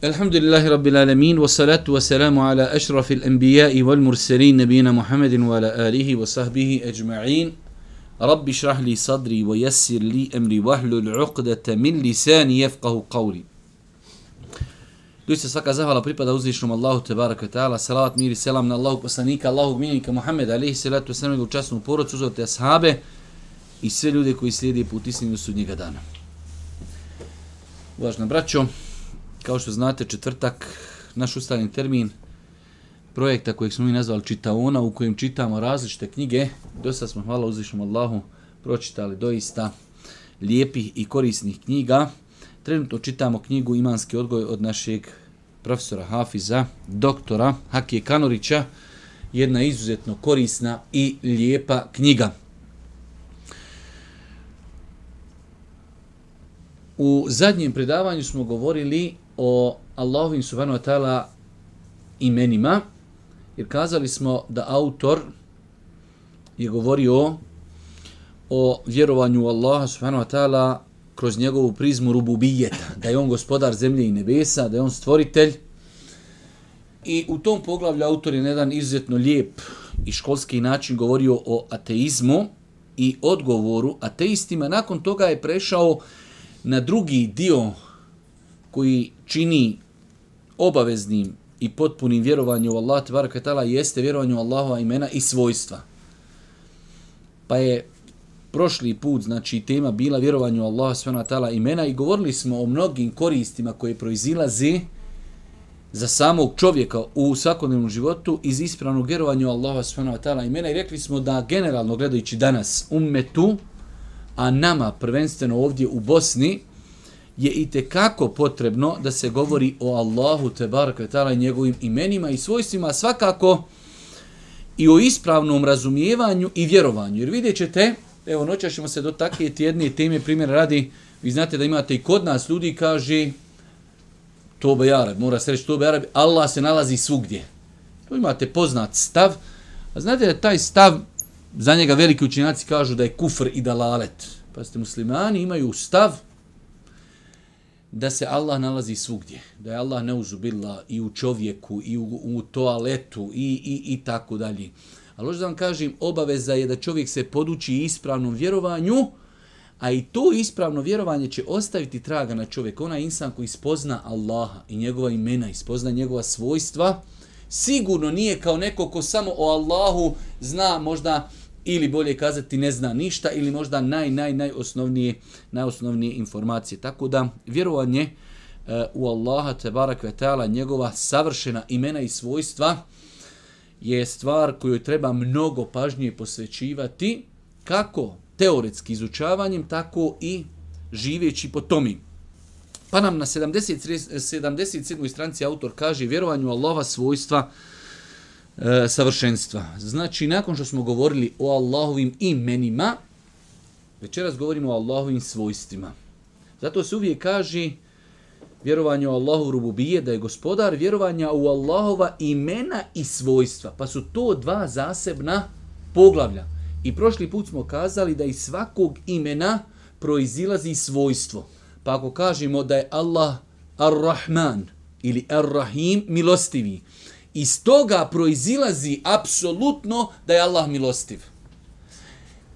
Elhamdulillahi rabbil alamin wa salatu wa salamu ala ashrafil anbiya'i wal mursalin nabina Muhammadin wa ala alihi wa sahbihi ajma'in. Rabbi shrah li sadri wa yassir li amri wa hlul 'uqdata min lisani yafqahu qawli. Dušta svaka zahvala pripada uzvišnom Allahu te baraka taala. Salavat mir i selam na Allahu poslanika Allahu minika Muhammed alejhi salatu wasalam i učasnu porodicu uzote ashabe i sve ljude koji slijede put istinu sudnjeg dana. Važna braćo, kao što znate, četvrtak, naš ustavljen termin projekta kojeg smo mi nazvali Čitaona, u kojem čitamo različite knjige. Do sad smo, hvala uzvišnjom Allahu, pročitali doista lijepih i korisnih knjiga. Trenutno čitamo knjigu Imanski odgoj od našeg profesora Hafiza, doktora Hakije Kanorića, jedna izuzetno korisna i lijepa knjiga. U zadnjem predavanju smo govorili o Allahovim subhanahu wa ta'ala imenima, jer kazali smo da autor je govorio o vjerovanju Allaha subhanahu wa ta'ala kroz njegovu prizmu rububijeta, da je on gospodar zemlje i nebesa, da je on stvoritelj. I u tom poglavlju autor je na jedan izuzetno lijep i školski način govorio o ateizmu i odgovoru ateistima. Nakon toga je prešao na drugi dio koji čini obaveznim i potpunim vjerovanju u Allah tebara tala jeste vjerovanju u Allahova imena i svojstva. Pa je prošli put, znači tema bila vjerovanju u Allaha svana tala imena i govorili smo o mnogim koristima koje proizilaze za samog čovjeka u svakodnevnom životu iz ispravnog vjerovanja u Allaha svana tala imena i rekli smo da generalno gledajući danas ummetu, a nama prvenstveno ovdje u Bosni, je i te kako potrebno da se govori o Allahu te barek i njegovim imenima i svojstvima svakako i o ispravnom razumijevanju i vjerovanju. Jer vidjet ćete, evo noća ćemo se dotakjeti jedne teme, primjer radi, vi znate da imate i kod nas ljudi kaže Tobe Jareb, mora se reći Tobe Jareb, Allah se nalazi svugdje. Tu imate poznat stav, a znate da taj stav, za njega veliki učinjaci kažu da je kufr i dalalet. Pa ste muslimani, imaju stav, da se Allah nalazi svugdje, da je Allah neuzubila i u čovjeku, i u, u toaletu, i, i, i tako dalje. Ali hoću da vam kažem, obaveza je da čovjek se poduči ispravnom vjerovanju, a i to ispravno vjerovanje će ostaviti traga na čovjeku. Onaj insan koji spozna Allaha i njegova imena, i spozna njegova svojstva, sigurno nije kao neko ko samo o Allahu zna možda ili bolje kazati ne zna ništa ili možda naj, naj, najosnovnije, najosnovnije informacije. Tako da vjerovanje e, u Allaha te barak vetala njegova savršena imena i svojstva je stvar koju treba mnogo pažnje posvećivati kako teoretski izučavanjem, tako i živeći po tomi. Pa nam na 70, 77. stranici autor kaže vjerovanju Allaha svojstva E, savršenstva. Znači, nakon što smo govorili o Allahovim imenima, večeras govorimo o Allahovim svojstvima. Zato se uvijek kaže vjerovanje u Allahu rububije, da je gospodar vjerovanja u Allahova imena i svojstva. Pa su to dva zasebna poglavlja. I prošli put smo kazali da iz svakog imena proizilazi svojstvo. Pa ako kažemo da je Allah ar-Rahman ili ar-Rahim milostivi, Iz toga proizilazi apsolutno da je Allah milostiv.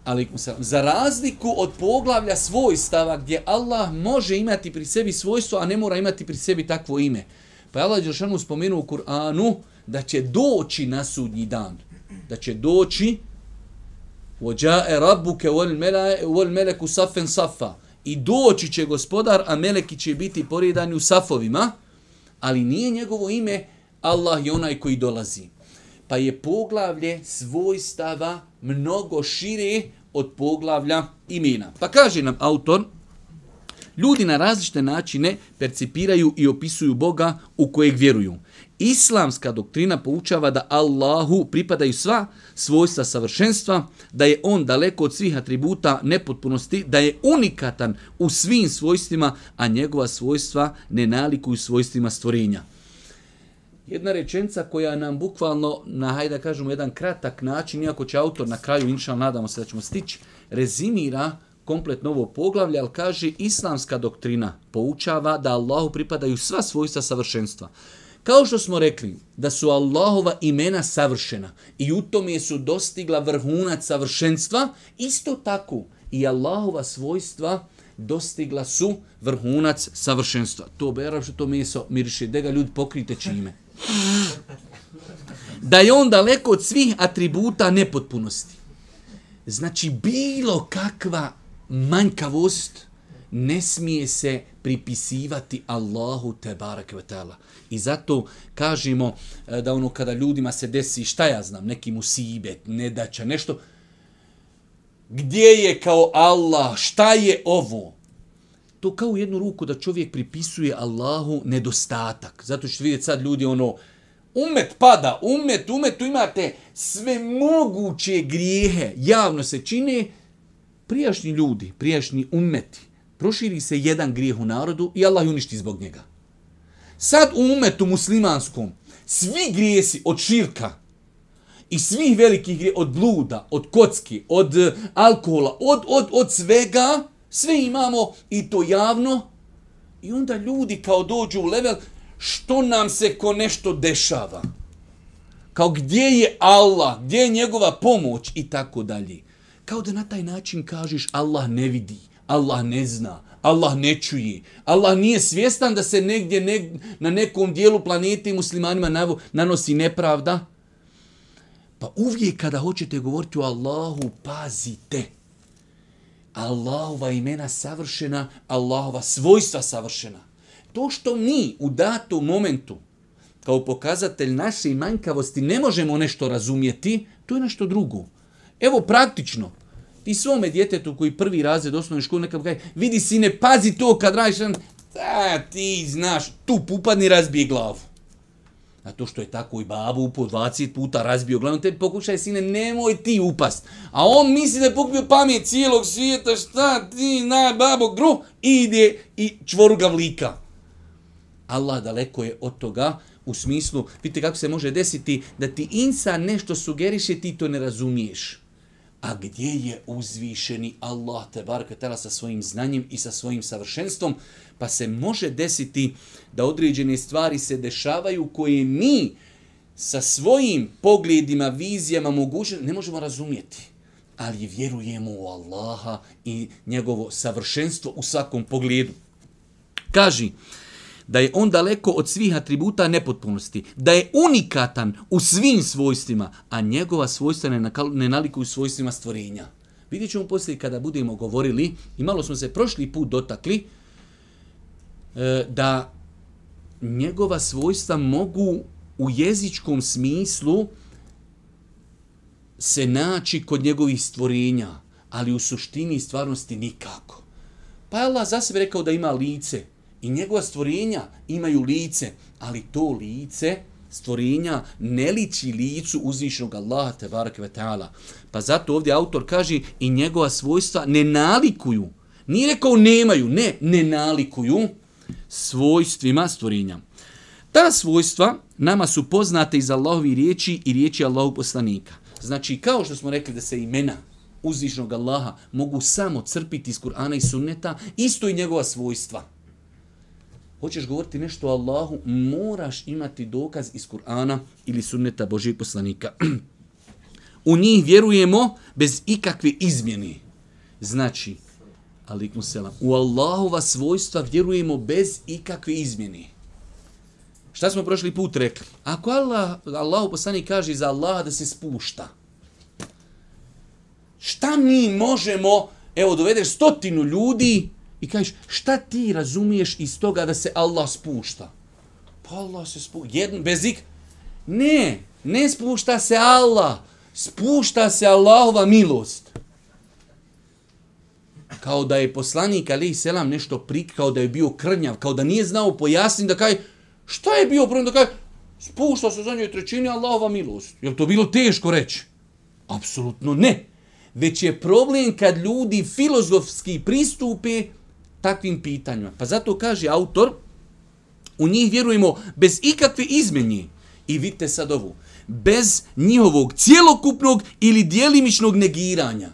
Ali za razliku od poglavlja svojstava gdje Allah može imati pri sebi svojstvo, a ne mora imati pri sebi takvo ime. Pa je Allah Đeršanu spomenuo u Kur'anu da će doći na sudnji dan. Da će doći Ođa'e rabuke uol meleku safen safa. I doći će gospodar, a meleki će biti poredani u safovima, ali nije njegovo ime Allah je onaj koji dolazi. Pa je poglavlje svojstava mnogo šire od poglavlja imena. Pa kaže nam autor, ljudi na različite načine percipiraju i opisuju Boga u kojeg vjeruju. Islamska doktrina poučava da Allahu pripadaju sva svojstva savršenstva, da je on daleko od svih atributa nepotpunosti, da je unikatan u svim svojstvima, a njegova svojstva ne nalikuju svojstvima stvorenja jedna rečenica koja nam bukvalno, na hajde da kažemo, jedan kratak način, iako će autor na kraju, inšal, nadamo se da ćemo stići, rezimira kompletno ovo poglavlje, ali kaže islamska doktrina poučava da Allahu pripadaju sva svojstva savršenstva. Kao što smo rekli da su Allahova imena savršena i u tome su dostigla vrhunac savršenstva, isto tako i Allahova svojstva dostigla su vrhunac savršenstva. To beraš to meso miriše, da ga ljudi pokrite čime da je on daleko od svih atributa nepotpunosti. Znači, bilo kakva manjkavost ne smije se pripisivati Allahu te barak vetala. I zato kažemo eh, da ono kada ljudima se desi šta ja znam, neki musibet, nedaća, nešto, gdje je kao Allah, šta je ovo? to kao u jednu ruku da čovjek pripisuje Allahu nedostatak. Zato što vidjeti sad ljudi ono, umet pada, umet, umet, tu imate sve moguće grijehe, javno se čine prijašnji ljudi, prijašnji umeti. Proširi se jedan grijeh u narodu i Allah uništi zbog njega. Sad u umetu muslimanskom svi grijesi od širka, i svih velikih grije, od bluda, od kocki, od eh, alkohola, od, od, od svega, sve imamo i to javno. I onda ljudi kao dođu u level, što nam se ko nešto dešava? Kao gdje je Allah, gdje je njegova pomoć i tako dalje. Kao da na taj način kažeš Allah ne vidi, Allah ne zna, Allah ne čuje, Allah nije svjestan da se negdje ne, na nekom dijelu planete i muslimanima nanosi nepravda. Pa uvijek kada hoćete govoriti o Allahu, pazite. Pazite. Allahova imena savršena, Allahova svojstva savršena. To što mi u datom momentu, kao pokazatelj naše manjkavosti, ne možemo nešto razumjeti, to je nešto drugo. Evo praktično, ti svome djetetu koji prvi razred osnovne škole nekako kaže, vidi sine, pazi to kad radiš, a ti znaš, tu pupadni razbije glavu. Na to što je tako i babu po 20 puta razbio glavno, te pokušaj sine, nemoj ti upast. A on misli da je pokupio pamet cijelog svijeta, šta ti na babo gru, ide i čvoru ga vlika. Allah daleko je od toga, u smislu, vidite kako se može desiti da ti insa nešto sugeriše, ti to ne razumiješ. A gdje je uzvišeni Allah te barkatela sa svojim znanjem i sa svojim savršenstvom? Pa se može desiti da određene stvari se dešavaju koje mi sa svojim pogledima, vizijama, mogućnostima ne možemo razumijeti. Ali vjerujemo u Allaha i njegovo savršenstvo u svakom pogledu. Kaži, uh, da je on daleko od svih atributa nepotpunosti, da je unikatan u svim svojstvima, a njegova svojstva ne, nakal, ne nalikuju svojstvima stvorenja. Vidjet ćemo poslije kada budemo govorili, i malo smo se prošli put dotakli, e, da njegova svojstva mogu u jezičkom smislu se naći kod njegovih stvorenja, ali u suštini i stvarnosti nikako. Pa je Allah za sebe rekao da ima lice, I njegova stvorenja imaju lice, ali to lice stvorenja ne liči licu uzvišnog Allaha te barak ta'ala. Pa zato ovdje autor kaže i njegova svojstva ne nalikuju. Nije rekao nemaju, ne, ne nalikuju svojstvima stvorenja. Ta svojstva nama su poznate iz Allahovi riječi i riječi Allahog poslanika. Znači, kao što smo rekli da se imena uzvišnog Allaha mogu samo crpiti iz Kur'ana i Sunneta, isto i njegova svojstva hoćeš govoriti nešto o Allahu, moraš imati dokaz iz Kur'ana ili sunneta Božijeg poslanika. U njih vjerujemo bez ikakve izmjene. Znači, alikum selam, u Allahova svojstva vjerujemo bez ikakve izmjene. Šta smo prošli put rekli? Ako Allah, Allahu poslanik kaže za Allaha da se spušta, šta mi možemo, evo dovedeš stotinu ljudi, I kažeš, šta ti razumiješ iz toga da se Allah spušta? Pa Allah se spušta. Jedan, bez ik. Ne, ne spušta se Allah. Spušta se Allahova milost. Kao da je poslanik, ali i selam, nešto prik, kao da je bio krnjav, kao da nije znao pojasniti, da kaj, šta je bio problem, da kaj, spušta se za njoj trećini Allahova milost. Je li to bilo teško reći? Apsolutno ne. Već je problem kad ljudi filozofski pristupe takvim pitanjima. Pa zato kaže autor, u njih vjerujemo bez ikakve izmenje. I vidite sad ovu, bez njihovog cjelokupnog ili dijelimičnog negiranja.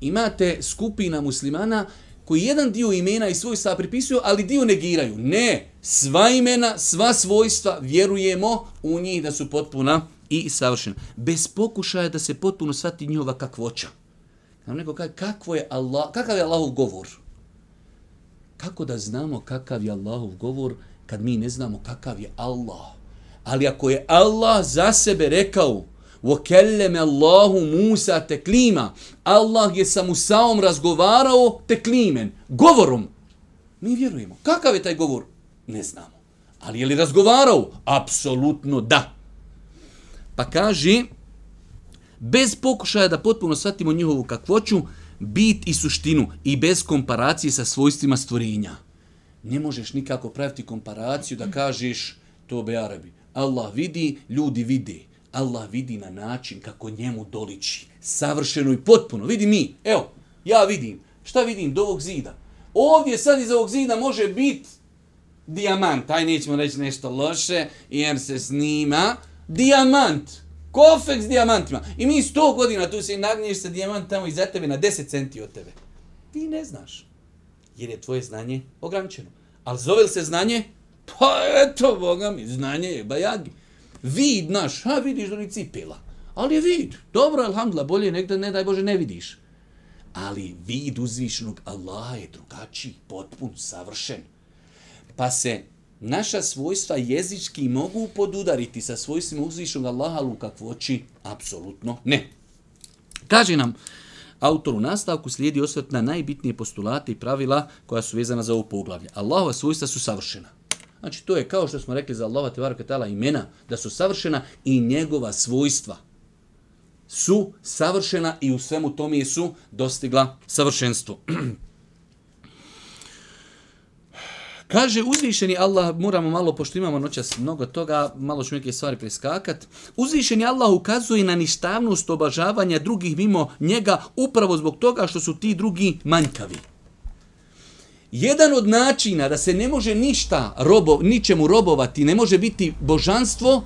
Imate skupina muslimana koji jedan dio imena i svojstva pripisuju, ali dio negiraju. Ne, sva imena, sva svojstva, vjerujemo u njih da su potpuna i savršena. Bez pokušaja da se potpuno svati njihova kakvoća. Nam neko kaže, kakvo je Allah, kakav je Allahov govor? kako da znamo kakav je Allahov govor kad mi ne znamo kakav je Allah? Ali ako je Allah za sebe rekao وَكَلَّمَ اللَّهُ مُوسَا تَكْلِيمًا Allah je sa Musaom razgovarao teklimen, govorom. Mi vjerujemo. Kakav je taj govor? Ne znamo. Ali je li razgovarao? Apsolutno da. Pa kaže, bez pokušaja da potpuno shvatimo njihovu kakvoću, bit i suštinu i bez komparacije sa svojstvima stvorenja. Ne možeš nikako praviti komparaciju da kažeš to be Arabi. Allah vidi, ljudi vide. Allah vidi na način kako njemu doliči. Savršeno i potpuno. Vidi mi. Evo, ja vidim. Šta vidim? Do ovog zida. Ovdje sad iz ovog zida može biti dijamant. Aj, nećemo reći nešto loše jer se snima dijamant. Dijamant. Kofek s dijamantima. I mi sto godina tu se nagniješ sa dijamantama i za tebe na 10 centi od tebe. Ti ne znaš. Jer je tvoje znanje ograničeno. Ali zove li se znanje? Pa eto, Boga mi, znanje je bajagi. Vid naš, a vidiš da ni cipila. Ali je vid. Dobro, alhamdla, bolje nekda, ne daj Bože, ne vidiš. Ali vid uzvišnog Allaha je drugačiji, potpun, savršen. Pa se naša svojstva jezički mogu podudariti sa svojstvima uzvišnog Allaha u kakvoći? Apsolutno ne. Kaže nam autor u nastavku slijedi osvrt na najbitnije postulate i pravila koja su vezana za ovo poglavlje. Allahova svojstva su savršena. Znači to je kao što smo rekli za Allaha Tevara Katala imena, da su savršena i njegova svojstva su savršena i u svemu tome su dostigla savršenstvo. Kaže uzvišeni Allah, moramo malo, pošto imamo noćas mnogo toga, malo ću neke stvari preskakat. Uzvišeni Allah ukazuje na ništavnost obažavanja drugih mimo njega upravo zbog toga što su ti drugi manjkavi. Jedan od načina da se ne može ništa robo, ničemu robovati, ne može biti božanstvo,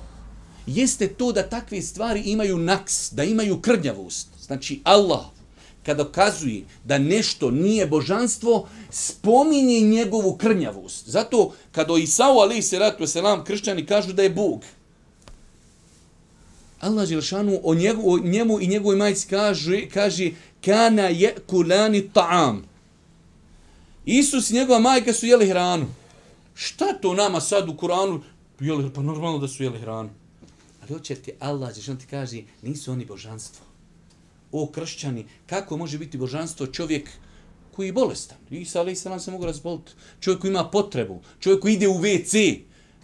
jeste to da takve stvari imaju naks, da imaju krnjavost. Znači Allah, kada kazuje da nešto nije božanstvo, spominje njegovu krnjavost. Zato kada o Isau ali se ratu selam kršćani kažu da je Bog. Allah Đelšanu o, njegu, o njemu i njegovoj majci kaže, kaže kana je kulani ta'am. Isus i njegova majka su jeli hranu. Šta to nama sad u Kuranu? Jeli, pa normalno da su jeli hranu. Ali hoće ti Allah Đelšanu ti kaže nisu oni božanstvo o kršćani, kako može biti božanstvo čovjek koji je bolestan. Isa ali se nam se mogu razboliti. Čovjek koji ima potrebu, čovjek koji ide u WC,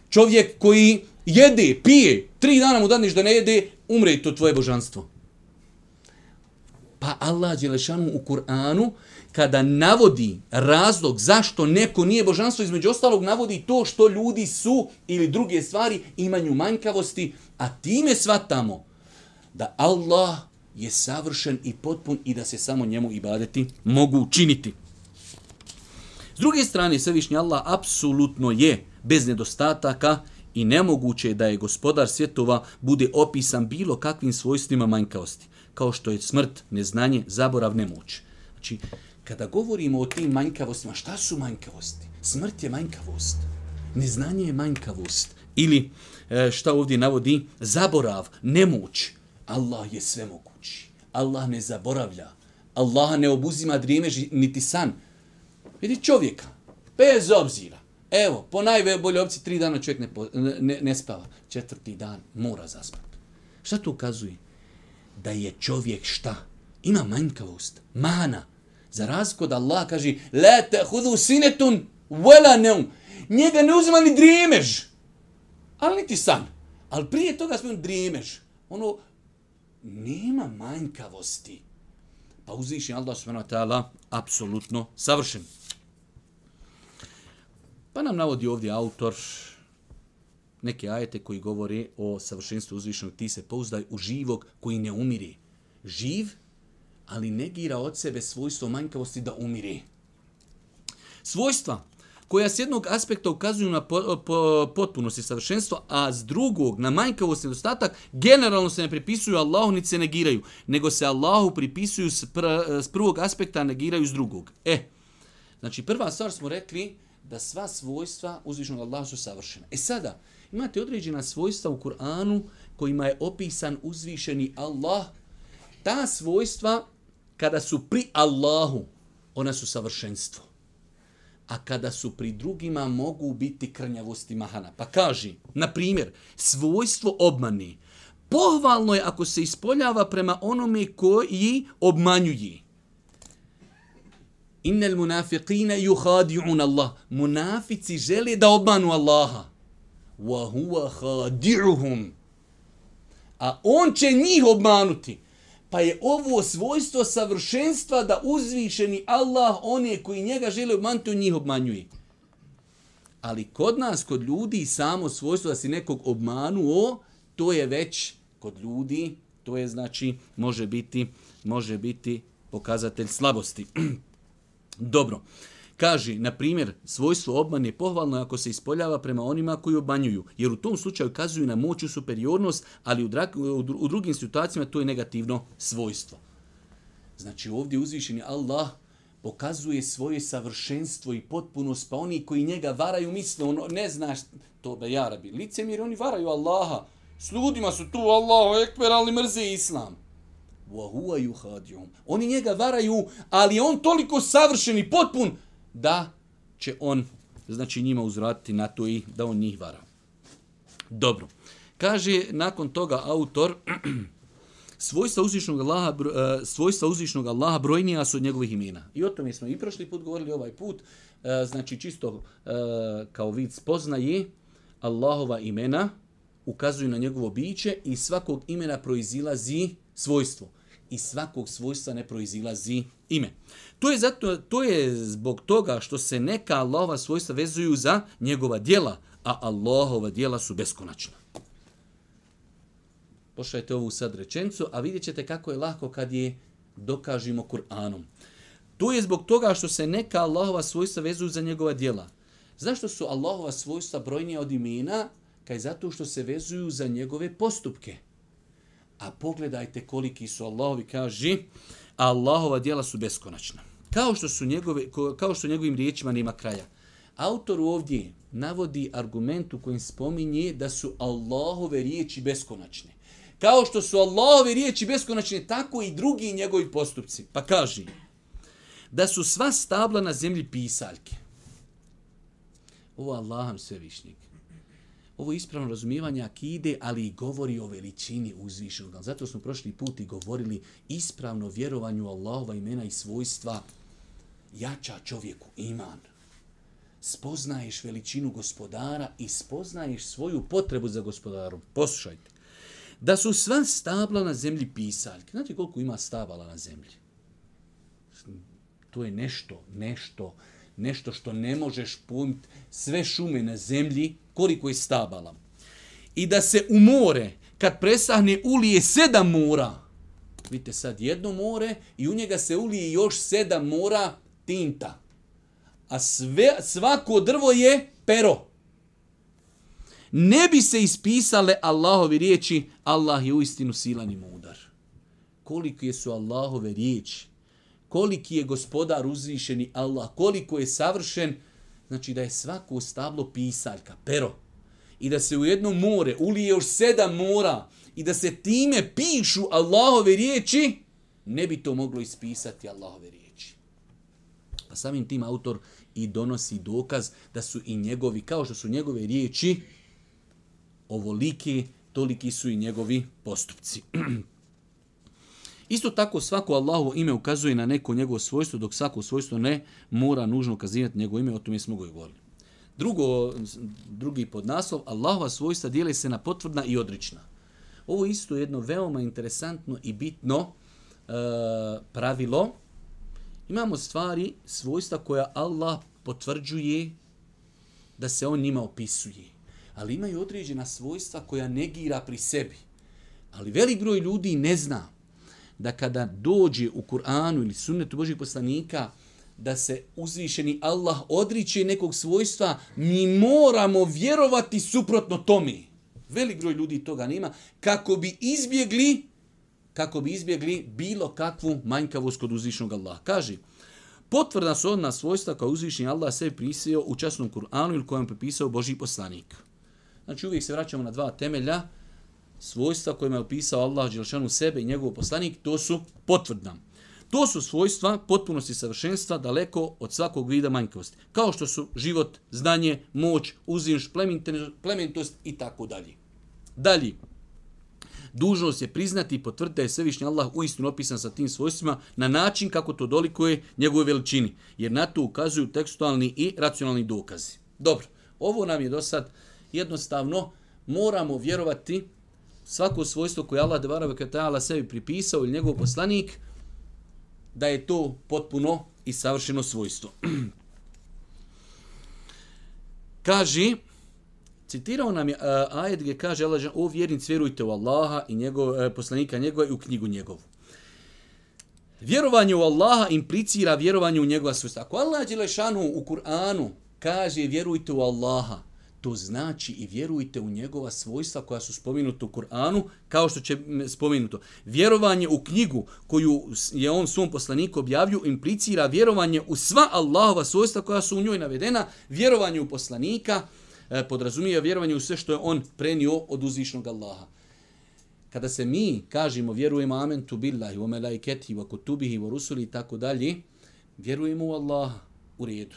čovjek koji jede, pije, tri dana mu daniš da ne jede, umre to tvoje božanstvo. Pa Allah Đelešanu u Kur'anu, kada navodi razlog zašto neko nije božanstvo, između ostalog navodi to što ljudi su ili druge stvari imaju manjkavosti, a time svatamo da Allah je savršen i potpun i da se samo njemu ibadeti mogu učiniti. S druge strane, svevišnji Allah apsolutno je bez nedostataka i nemoguće je da je gospodar svjetova bude opisan bilo kakvim svojstvima manjkavosti, kao što je smrt, neznanje, zaborav, nemoć. Znači, kada govorimo o tim manjkavostima, šta su manjkavosti? Smrt je manjkavost, neznanje je manjkavost ili e, šta ovdje navodi, zaborav, nemoć. Allah je sve mogući. Allah ne zaboravlja. Allah ne obuzima drimež niti san. Vidi čovjeka, bez obzira. Evo, po najbolje opci tri dana čovjek ne, po, ne, ne, spava. Četvrti dan mora zaspati. Šta to ukazuje? Da je čovjek šta? Ima manjkavost, mana. Za razliku od Allah kaže La te hudu sinetun vela neum. Njega ne uzima ni drimež. Ali niti san. Ali prije toga smo drimež. Ono, nema manjkavosti. Pa uzvišnji Allah subhanahu wa ta'ala apsolutno savršen. Pa nam navodi ovdje autor neke ajete koji govori o savršenstvu uzvišnjog. Ti se pouzdaj u živog koji ne umiri. Živ, ali negira od sebe svojstvo manjkavosti da umiri. Svojstva koja s jednog aspekta ukazuju na po, po, potpunost i savršenstvo, a s drugog na manjkavost i nedostatak, generalno se ne pripisuju Allahu ni se negiraju, nego se Allahu pripisuju s, pr, s prvog aspekta, a negiraju s drugog. E, znači prva stvar smo rekli da sva svojstva uzvišnog Allaha su savršena. E sada, imate određena svojstva u Kur'anu kojima je opisan uzvišeni Allah. Ta svojstva, kada su pri Allahu, ona su savršenstvo a kada su pri drugima mogu biti krnjavosti mahana. Pa kaži, na primjer, svojstvo obmani. Pohvalno je ako se ispoljava prema onome koji obmanjuje. Innel munafiqina yuhadi'un Allah. Munafici žele da obmanu Allaha. Wa huwa khadi'uhum. A on će njih obmanuti. Pa je ovo svojstvo savršenstva da uzvišeni Allah one koji njega žele obmanuti, on njih obmanjuje. Ali kod nas, kod ljudi, samo svojstvo da si nekog obmanuo, to je već kod ljudi, to je znači može biti, može biti pokazatelj slabosti. Dobro. Dobro. Kaže, na primjer, svojstvo obmane je pohvalno ako se ispoljava prema onima koji obanjuju, jer u tom slučaju kazuju na moć i superiornost, ali u, drag, u, u drugim situacijama to je negativno svojstvo. Znači ovdje uzvišeni Allah pokazuje svoje savršenstvo i potpunost, pa oni koji njega varaju misle, ono, ne znaš, to be jarabi, licemir, oni varaju Allaha. S ljudima su tu Allahu ekber, ali mrze Islam. Wa huwa yuhadium. Oni njega varaju, ali on toliko savršen i potpun, da će on znači njima uzvratiti na to i da on njih vara. Dobro. Kaže nakon toga autor svojstva uzvišnog Allaha e, svojstva uzvišnog Allaha brojnija su od njegovih imena. I o tome smo i prošli put govorili ovaj put. E, znači čisto e, kao vid spoznaje Allahova imena ukazuju na njegovo biće i svakog imena proizilazi svojstvo iz svakog svojstva ne proizilazi ime. To je, zato, to je zbog toga što se neka Allahova svojstva vezuju za njegova dijela, a Allahova dijela su beskonačna. Pošajte ovu sad rečencu, a vidjet ćete kako je lahko kad je dokažimo Kur'anom. To je zbog toga što se neka Allahova svojstva vezuju za njegova dijela. Zašto su Allahova svojstva brojnija od imena? Kaj zato što se vezuju za njegove postupke. A pogledajte koliki su Allahovi, kaže, Allahova djela su beskonačna. Kao što su njegove, kao što njegovim riječima nema kraja. Autor ovdje navodi argument u kojem spominje da su Allahove riječi beskonačne. Kao što su Allahove riječi beskonačne, tako i drugi njegovi postupci. Pa kaže, da su sva stabla na zemlji pisaljke. Ovo Allaham sve višnjike ovo ispravno razumijevanje akide, ali i govori o veličini uzvišenog. Zato smo prošli put i govorili ispravno vjerovanju Allahova imena i svojstva jača čovjeku iman. Spoznaješ veličinu gospodara i spoznaješ svoju potrebu za gospodarom. Poslušajte. Da su sva stabla na zemlji pisaljke. Znate koliko ima stabala na zemlji? To je nešto, nešto, nešto što ne možeš pojmiti. Sve šume na zemlji, koliko je stabala. I da se u more, kad presahne, ulije sedam mora. Vidite sad jedno more i u njega se ulije još sedam mora tinta. A sve, svako drvo je pero. Ne bi se ispisale Allahovi riječi, Allah je u istinu silan i mudar. Koliko je su Allahove riječi, koliki je gospodar uzvišeni Allah, koliko je savršen, Znači da je svako stablo pisaljka, pero. I da se u jedno more ulije još sedam mora i da se time pišu Allahove riječi, ne bi to moglo ispisati Allahove riječi. Pa samim tim autor i donosi dokaz da su i njegovi, kao što su njegove riječi, ovolike, toliki su i njegovi postupci. Isto tako svako Allahovo ime ukazuje na neko njegovo svojstvo, dok svako svojstvo ne mora nužno ukazivati njegovo ime, o tome smo govorili. Drugo, drugi podnaslov, Allahova svojstva dijeli se na potvrdna i odrična. Ovo isto je jedno veoma interesantno i bitno e, pravilo. Imamo stvari, svojstva koja Allah potvrđuje da se on njima opisuje. Ali imaju određena svojstva koja negira pri sebi. Ali velik broj ljudi ne zna da kada dođe u Kur'anu ili sunnetu Božih poslanika da se uzvišeni Allah odriče nekog svojstva, mi moramo vjerovati suprotno tome. Velik broj ljudi toga nema. Kako bi izbjegli kako bi izbjegli bilo kakvu manjkavost kod uzvišenog Allaha. Kaže, potvrda su odna svojstva koja uzvišeni Allah sebi prisio u časnom Kur'anu ili kojem je prepisao Boži poslanik. Znači uvijek se vraćamo na dva temelja, svojstva kojima je opisao Allah Đelšanu sebe i njegov poslanik, to su potvrdna. To su svojstva potpunosti savršenstva daleko od svakog vida manjkavosti. Kao što su život, znanje, moć, uzimš, plementost i tako dalje. Dalje, dužnost je priznati i potvrditi da je Svevišnji Allah uistinu opisan sa tim svojstvima na način kako to dolikuje njegove veličini, jer na to ukazuju tekstualni i racionalni dokazi. Dobro, ovo nam je do sad jednostavno moramo vjerovati svako svojstvo koje Allah debara vekata sebi pripisao ili njegov poslanik, da je to potpuno i savršeno svojstvo. Kaži, citirao nam je uh, ajet gdje kaže Allah, o vjernici vjerujte u Allaha i njegov, uh, poslanika njegova i u knjigu njegovu. Vjerovanje u Allaha implicira vjerovanje u njegova svojstva. Ako Allah Đelešanu u Kur'anu kaže vjerujte u Allaha, to znači i vjerujte u njegova svojstva koja su spominuta u Kur'anu, kao što će spominuto. Vjerovanje u knjigu koju je on svom poslaniku objavlju implicira vjerovanje u sva Allahova svojstva koja su u njoj navedena, vjerovanje u poslanika e, podrazumije vjerovanje u sve što je on prenio od uzvišnog Allaha. Kada se mi kažemo vjerujemo amen tu billahi, u melaiketi, u akutubihi, u rusuli i tako dalje, vjerujemo u Allaha u redu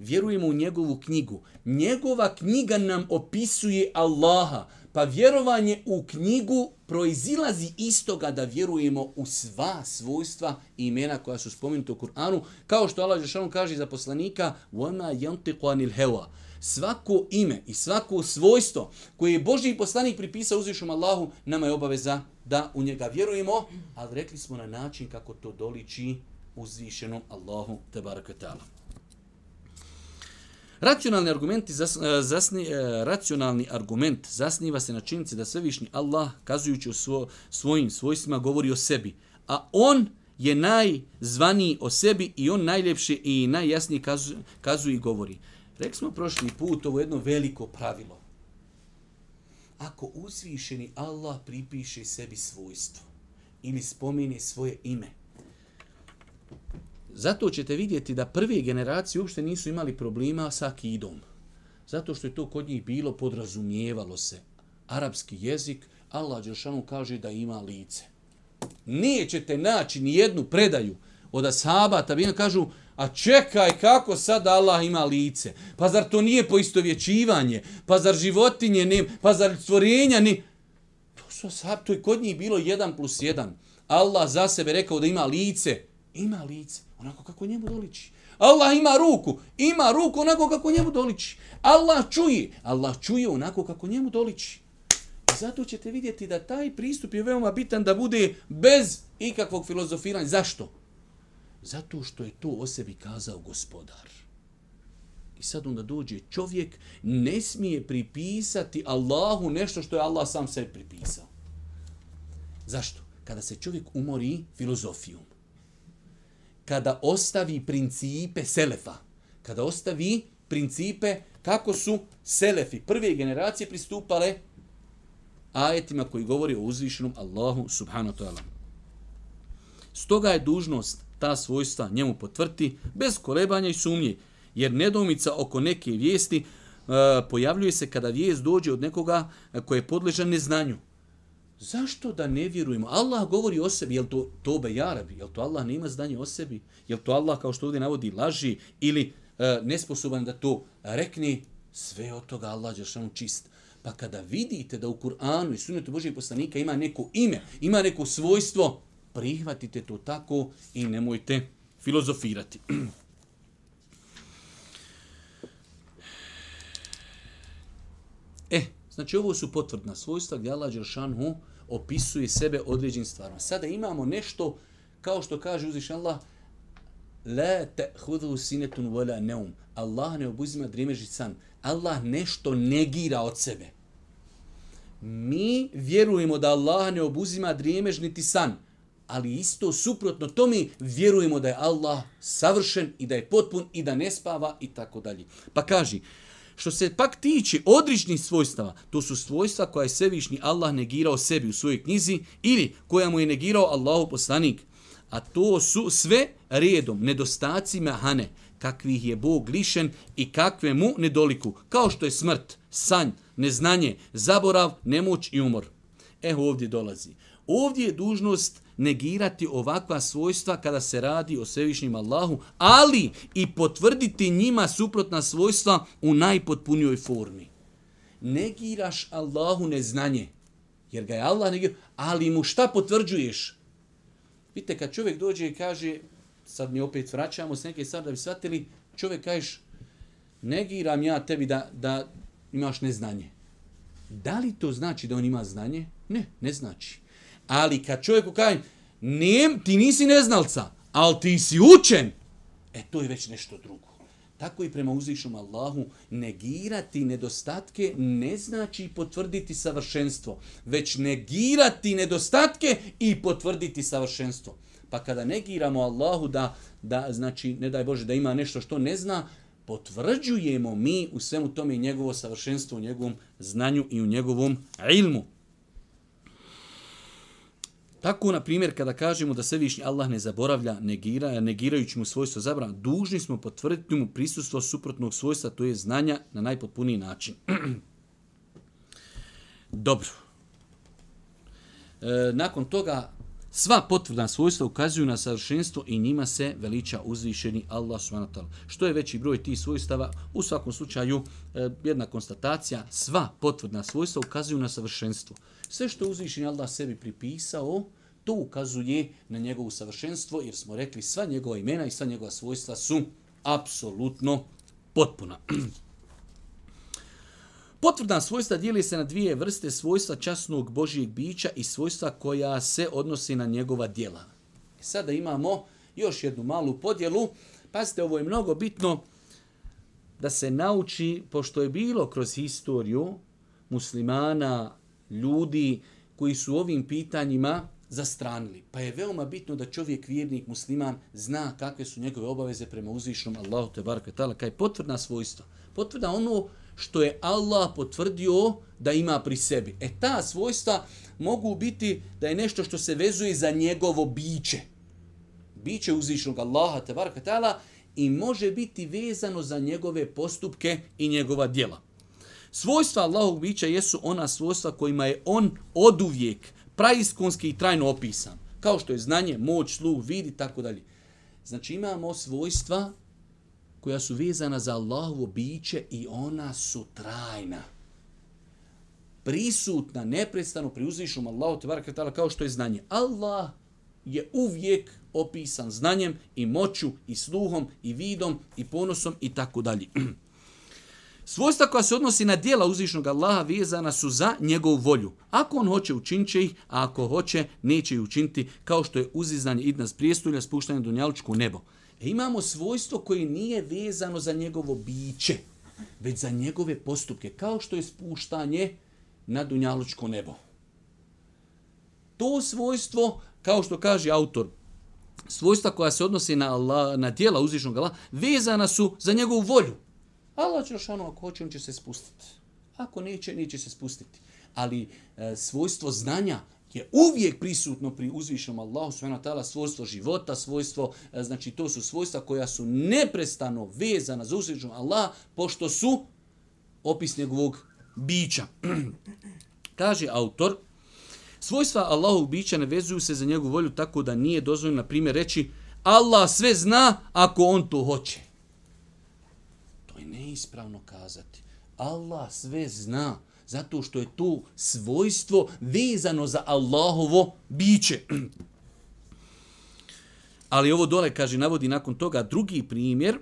vjerujemo u njegovu knjigu. Njegova knjiga nam opisuje Allaha, pa vjerovanje u knjigu proizilazi istoga da vjerujemo u sva svojstva i imena koja su spomenuta u Kur'anu, kao što Allah Žešanu kaže za poslanika وَمَا يَنْتِقُ عَنِ الْهَوَا Svako ime i svako svojstvo koje je Boži poslanik pripisao uzvišom Allahu, nama je obaveza da u njega vjerujemo, ali rekli smo na način kako to doliči uzvišenom Allahu, tabaraka ta'ala. Racionalni, argumenti zas, e, zasni, e, racionalni argument zasniva se na činjenici da svevišnji Allah, kazujući o svo, svojim svojstvima, govori o sebi. A on je najzvaniji o sebi i on najljepši i najjasniji kazuje kazu i govori. Rekli smo prošli put ovo jedno veliko pravilo. Ako uzvišeni Allah pripiše sebi svojstvo ili spomeni svoje ime, Zato ćete vidjeti da prve generacije uopšte nisu imali problema sa akidom. Zato što je to kod njih bilo podrazumijevalo se. Arapski jezik, Allah Đelšanu kaže da ima lice. Nijećete naći ni jednu predaju od Asaba, tabina kažu, a čekaj kako sad Allah ima lice. Pa zar to nije poistovjećivanje? Pa zar životinje ne? Pa zar stvorenja ne? To, su asab, to je kod njih bilo 1 plus 1. Allah za sebe rekao da ima lice. Ima lice onako kako njemu doliči. Allah ima ruku, ima ruku onako kako njemu doliči. Allah čuje, Allah čuje onako kako njemu doliči. I zato ćete vidjeti da taj pristup je veoma bitan da bude bez ikakvog filozofiranja. Zašto? Zato što je to o sebi kazao gospodar. I sad onda dođe čovjek, ne smije pripisati Allahu nešto što je Allah sam sebi pripisao. Zašto? Kada se čovjek umori filozofijom kada ostavi principe selefa. Kada ostavi principe kako su selefi prve generacije pristupale ajetima koji govori o uzvišenom Allahu subhanahu ta'ala. Stoga je dužnost ta svojstva njemu potvrti bez kolebanja i sumnje, jer nedomica oko neke vijesti e, pojavljuje se kada vijest dođe od nekoga e, koje je podležan neznanju. Zašto da ne vjerujemo? Allah govori o sebi, jel to tobe ja rabi, jel to Allah nema zdanje o sebi, jel to Allah kao što ovdje navodi laži ili e, nesposoban da to rekne, sve od toga Allah je samo čist. Pa kada vidite da u Kur'anu i sunetu Božijeg poslanika ima neko ime, ima neko svojstvo, prihvatite to tako i nemojte filozofirati. E, znači ovo su potvrdna svojstva gdje Allah Đeršanhu uh, opisuje sebe određenim stvarima. Sada imamo nešto, kao što kaže uzvišen Allah, la ta'khudhu sinatun wala nawm. Allah ne obuzima dremeži san. Allah nešto negira od sebe. Mi vjerujemo da Allah ne obuzima dremež niti san, ali isto suprotno to mi vjerujemo da je Allah savršen i da je potpun i da ne spava i tako dalje. Pa kaži, Što se pak tiče odričnih svojstava, to su svojstva koje je svevišnji Allah negirao sebi u svojoj knjizi ili koja mu je negirao Allahu poslanik. A to su sve redom nedostaci mehane, kakvih je Bog lišen i kakve mu nedoliku, kao što je smrt, sanj, neznanje, zaborav, nemoć i umor. Evo ovdje dolazi. Ovdje je dužnost negirati ovakva svojstva kada se radi o svevišnjim Allahu, ali i potvrditi njima suprotna svojstva u najpotpunijoj formi. Negiraš Allahu neznanje, jer ga je Allah negirao, ali mu šta potvrđuješ? Vidite, kad čovjek dođe i kaže, sad mi opet vraćamo s neke stvari da bi shvatili, čovjek kažeš, negiram ja tebi da, da imaš neznanje. Da li to znači da on ima znanje? Ne, ne znači. Ali kad čovjeku kaj, nijem, ti nisi neznalca, ali ti si učen, e to je već nešto drugo. Tako i prema uzvišnom Allahu, negirati nedostatke ne znači potvrditi savršenstvo, već negirati nedostatke i potvrditi savršenstvo. Pa kada negiramo Allahu da, da znači, ne daj Bože, da ima nešto što ne zna, potvrđujemo mi u svemu tome njegovo savršenstvo, u njegovom znanju i u njegovom ilmu. Tako, na primjer, kada kažemo da svevišnji Allah ne zaboravlja, negira, negirajući mu svojstvo zabrana, dužni smo potvrditi mu prisustvo suprotnog svojstva, to je znanja, na najpotpuniji način. Dobro. E, nakon toga, sva potvrdna svojstva ukazuju na savršenstvo i njima se veliča uzvišeni Allah SWT. Što je veći broj tih svojstava? U svakom slučaju, e, jedna konstatacija, sva potvrdna svojstva ukazuju na savršenstvo. Savršenstvo. Sve što uzvišen je Allah sebi pripisao, to ukazuje na njegovu savršenstvo, jer smo rekli sva njegova imena i sva njegova svojstva su apsolutno potpuna. Potvrdna svojstva dijeli se na dvije vrste svojstva časnog Božijeg bića i svojstva koja se odnosi na njegova dijela. E, sada imamo još jednu malu podjelu. Pazite, ovo je mnogo bitno da se nauči, pošto je bilo kroz historiju muslimana, ljudi koji su ovim pitanjima zastranili. Pa je veoma bitno da čovjek vjernik musliman zna kakve su njegove obaveze prema uzvišnom Allahu te barka tala, kaj potvrdna svojstva. Potvrda ono što je Allah potvrdio da ima pri sebi. E ta svojstva mogu biti da je nešto što se vezuje za njegovo biće. Biće uzvišnog Allaha te barka tala, i može biti vezano za njegove postupke i njegova djela. Svojstva Allahog bića jesu ona svojstva kojima je on oduvijek praiskonski i trajno opisan. Kao što je znanje, moć, sluh, vid i tako dalje. Znači imamo svojstva koja su vezana za Allahovo biće i ona su trajna. Prisutna, neprestano, pri uzvišnom Allahu te barakatala kao što je znanje. Allah je uvijek opisan znanjem i moću i sluhom i vidom i ponosom i tako dalje. Svojstva koja se odnosi na dijela uzvišnog Allaha vezana su za njegovu volju. Ako on hoće, učinit će ih, a ako hoće, neće ih učiniti kao što je uzizanje idna s prijestulja, spuštanje do njalučku nebo. E, imamo svojstvo koje nije vezano za njegovo biće, već za njegove postupke, kao što je spuštanje na dunjalučko nebo. To svojstvo, kao što kaže autor, svojstva koja se odnosi na, Allah, na dijela uzvišnog Allaha, vezana su za njegovu volju. Allah će ono ako hoće, on će se spustiti. Ako neće, neće se spustiti. Ali e, svojstvo znanja je uvijek prisutno pri uzvišenom Allahu sve na svojstvo života, svojstvo, e, znači to su svojstva koja su neprestano vezana za uzvišenom Allah, pošto su opis njegovog bića. Kaže autor, svojstva Allahovog bića ne vezuju se za njegovu volju tako da nije dozvoljeno, na primjer, reći Allah sve zna ako on to hoće je neispravno kazati. Allah sve zna, zato što je to svojstvo vezano za Allahovo biće. Ali ovo dole, kaže, navodi nakon toga drugi primjer,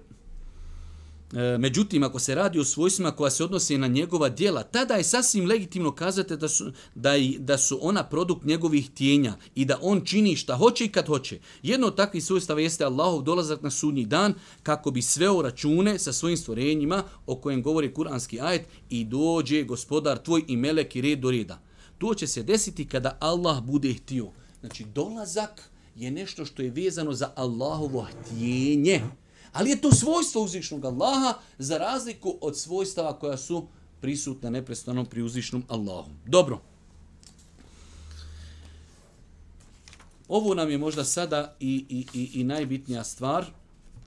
E, međutim, ako se radi o svojstvima koja se odnose na njegova dijela, tada je sasvim legitimno kazati da su, da, i, da su ona produkt njegovih tijenja i da on čini šta hoće i kad hoće. Jedno od takvih svojstava jeste Allahov dolazak na sudnji dan kako bi sve o račune sa svojim stvorenjima o kojem govori kuranski ajet i dođe gospodar tvoj i melek i red do reda. To će se desiti kada Allah bude htio. Znači, dolazak je nešto što je vezano za Allahovo htjenje. Znači, Ali je to svojstvo uzvišnog Allaha za razliku od svojstava koja su prisutna neprestano pri uzvišnom Allahu. Dobro. Ovo nam je možda sada i, i, i, i najbitnija stvar.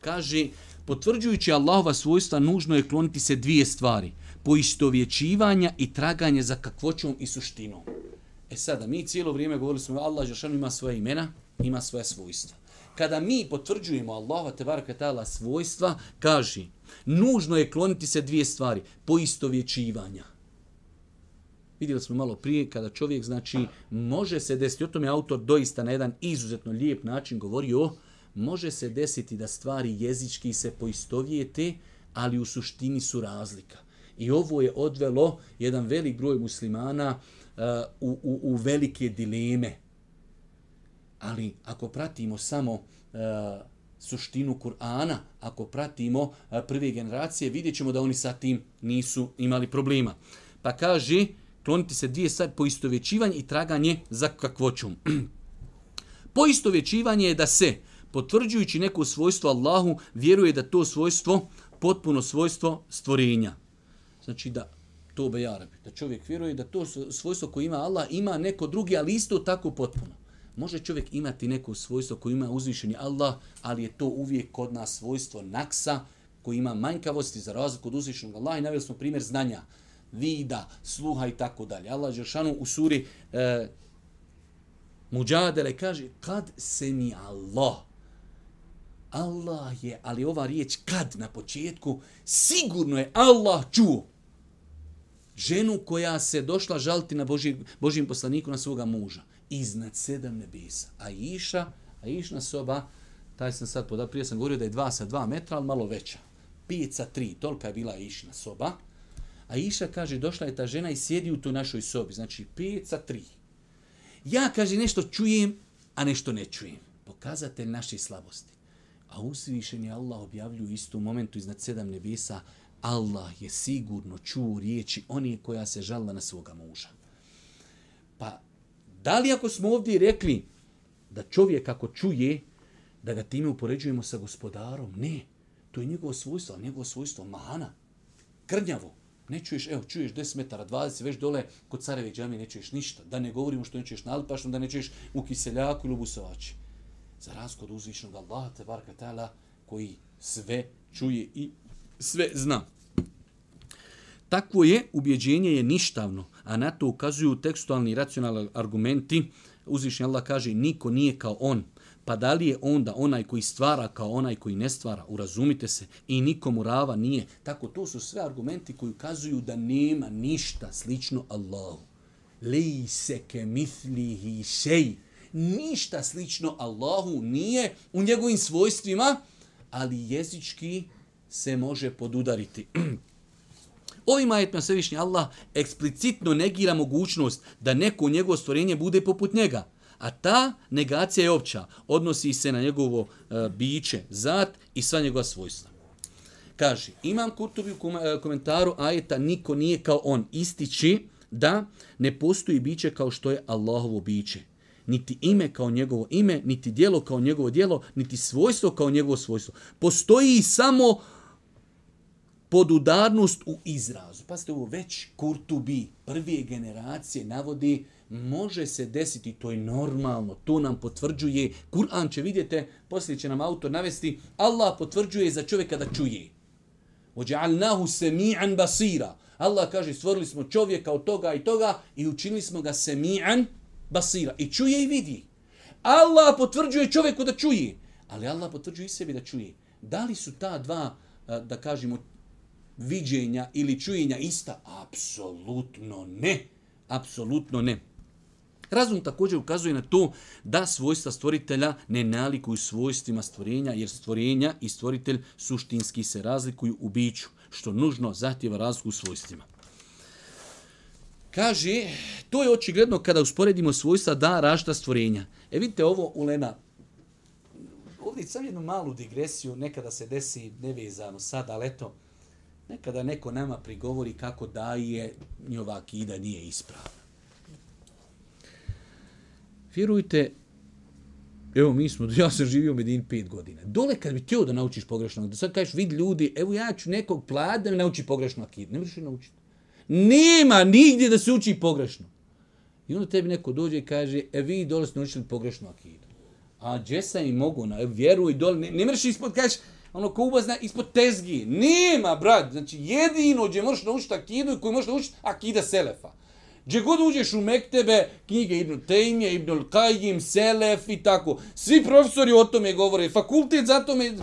Kaže, potvrđujući Allahova svojstva, nužno je kloniti se dvije stvari. Poistovjećivanja i traganje za kakvoćom i suštinom. E sada, mi cijelo vrijeme govorili smo, Allah Žešan ima svoje imena, ima svoje svojstva kada mi potvrđujemo Allaha te baraka ta'ala svojstva, kaži, nužno je kloniti se dvije stvari, poisto vječivanja. Vidjeli smo malo prije kada čovjek, znači, može se desiti, o tom je autor doista na jedan izuzetno lijep način govorio, može se desiti da stvari jezički se poistovijete, ali u suštini su razlika. I ovo je odvelo jedan velik broj muslimana uh, u, u, u velike dileme ali ako pratimo samo e, suštinu Kur'ana, ako pratimo e, prve generacije, vidjet ćemo da oni sa tim nisu imali problema. Pa kaže, kloniti se dvije stvari, poistovećivanje i traganje za kakvoćom. poistovećivanje je da se, potvrđujući neko svojstvo Allahu, vjeruje da to svojstvo, potpuno svojstvo stvorenja. Znači da to be da čovjek vjeruje da to svojstvo koje ima Allah ima neko drugi, ali isto tako potpuno može čovjek imati neko svojstvo koje ima uzvišeni Allah, ali je to uvijek kod nas svojstvo naksa koji ima manjkavosti za razliku od uzvišenog Allah. I navijeli smo primjer znanja, vida, sluha i tako dalje. Allah Žešanu u suri e, Mujadele kaže kad se mi Allah Allah je, ali ova riječ kad na početku, sigurno je Allah čuo ženu koja se došla žaliti na Božim, Božim poslaniku, na svoga muža iznad sedam nebisa. A iša, a išna soba, taj sam sad podao, prije sam govorio da je dva sa dva metra, ali malo veća. Pijet sa tri, tolika je bila išna soba. A iša kaže, došla je ta žena i sjedi u tu našoj sobi. Znači, pijet sa tri. Ja, kaže, nešto čujem, a nešto ne čujem. Pokazate naše slabosti. A usvišen je Allah objavlju istu momentu iznad sedam nebisa. Allah je sigurno čuo riječi onih koja se žala na svoga muža. Pa Da li ako smo ovdje rekli da čovjek ako čuje, da ga time upoređujemo sa gospodarom? Ne. To je njegovo svojstvo, njegovo svojstvo mana. Krnjavo. Ne čuješ, evo, čuješ 10 metara, 20, već dole, kod careve džami ne čuješ ništa. Da ne govorimo što ne čuješ na alpašnu, da ne čuješ u kiseljaku ili u busovači. Za razgo od uzvišnog Allaha, te bar koji sve čuje i sve zna. Takvo je ubjeđenje je ništavno, a na to ukazuju tekstualni i racionalni argumenti. Uzvišnji Allah kaže niko nije kao on. Pa da li je onda onaj koji stvara kao onaj koji ne stvara? Urazumite se. I nikomu rava nije. Tako to su sve argumenti koji ukazuju da nema ništa slično Allahu. Li se ke mislihi šej. Ništa slično Allahu nije u njegovim svojstvima, ali jezički se može podudariti. Ovim ajetima Svevišnji Allah eksplicitno negira mogućnost da neko njegovo stvorenje bude poput njega. A ta negacija je opća, odnosi se na njegovo e, biće, zat i sva njegova svojstva. Kaže, imam Kurtovi u e, komentaru ajeta Niko nije kao on, ističi da ne postoji biće kao što je Allahovo biće. Niti ime kao njegovo ime, niti dijelo kao njegovo dijelo, niti svojstvo kao njegovo svojstvo. Postoji samo uh, podudarnost u izrazu. Pazite, ovo već Kurtubi prve generacije navodi može se desiti, to je normalno, to nam potvrđuje. Kur'an će, vidjete, poslije će nam autor navesti, Allah potvrđuje za čovjeka da čuje. Ođa'alnahu semi'an basira. Allah kaže, stvorili smo čovjeka od toga i toga i učinili smo ga semi'an basira. I čuje i vidi. Allah potvrđuje čovjeku da čuje. Ali Allah potvrđuje i sebi da čuje. Da li su ta dva, eh, da kažemo, viđenja ili čujenja ista? Apsolutno ne. Apsolutno ne. Razum također ukazuje na to da svojstva stvoritelja ne nalikuju svojstvima stvorenja, jer stvorenja i stvoritelj suštinski se razlikuju u biću, što nužno zahtjeva razliku u svojstvima. Kaže, to je očigledno kada usporedimo svojstva da rašta stvorenja. E vidite ovo u Lena. Ovdje sam jednu malu digresiju, nekada se desi nevezano sad, ali eto, Nekada neko nama prigovori kako da je njova akida nije ispravna. Vjerujte, evo mi smo, ja sam živio u Medini pet godina. Dole kad bi tijelo da naučiš pogrešno, da sad kažeš vid ljudi, evo ja ću nekog plati da mi nauči pogrešno akidu. Ne možeš je naučiti. Nema nigdje da se uči pogrešno. I onda tebi neko dođe i kaže, e vi dole ste naučili pogrešno akidu. A džesa im mogu, na, vjeruj, dole, ne, ne mreš ispod, kažeš, ono ko ubazna ispod tezgi. Nema, brat, znači jedino gdje možeš naučiti akidu i koji možeš naučiti akida selefa. Gdje god uđeš u Mektebe, knjige Ibn Tejmije, Ibn Al-Kajim, Selef i tako. Svi profesori o tome govore, fakultet za tome,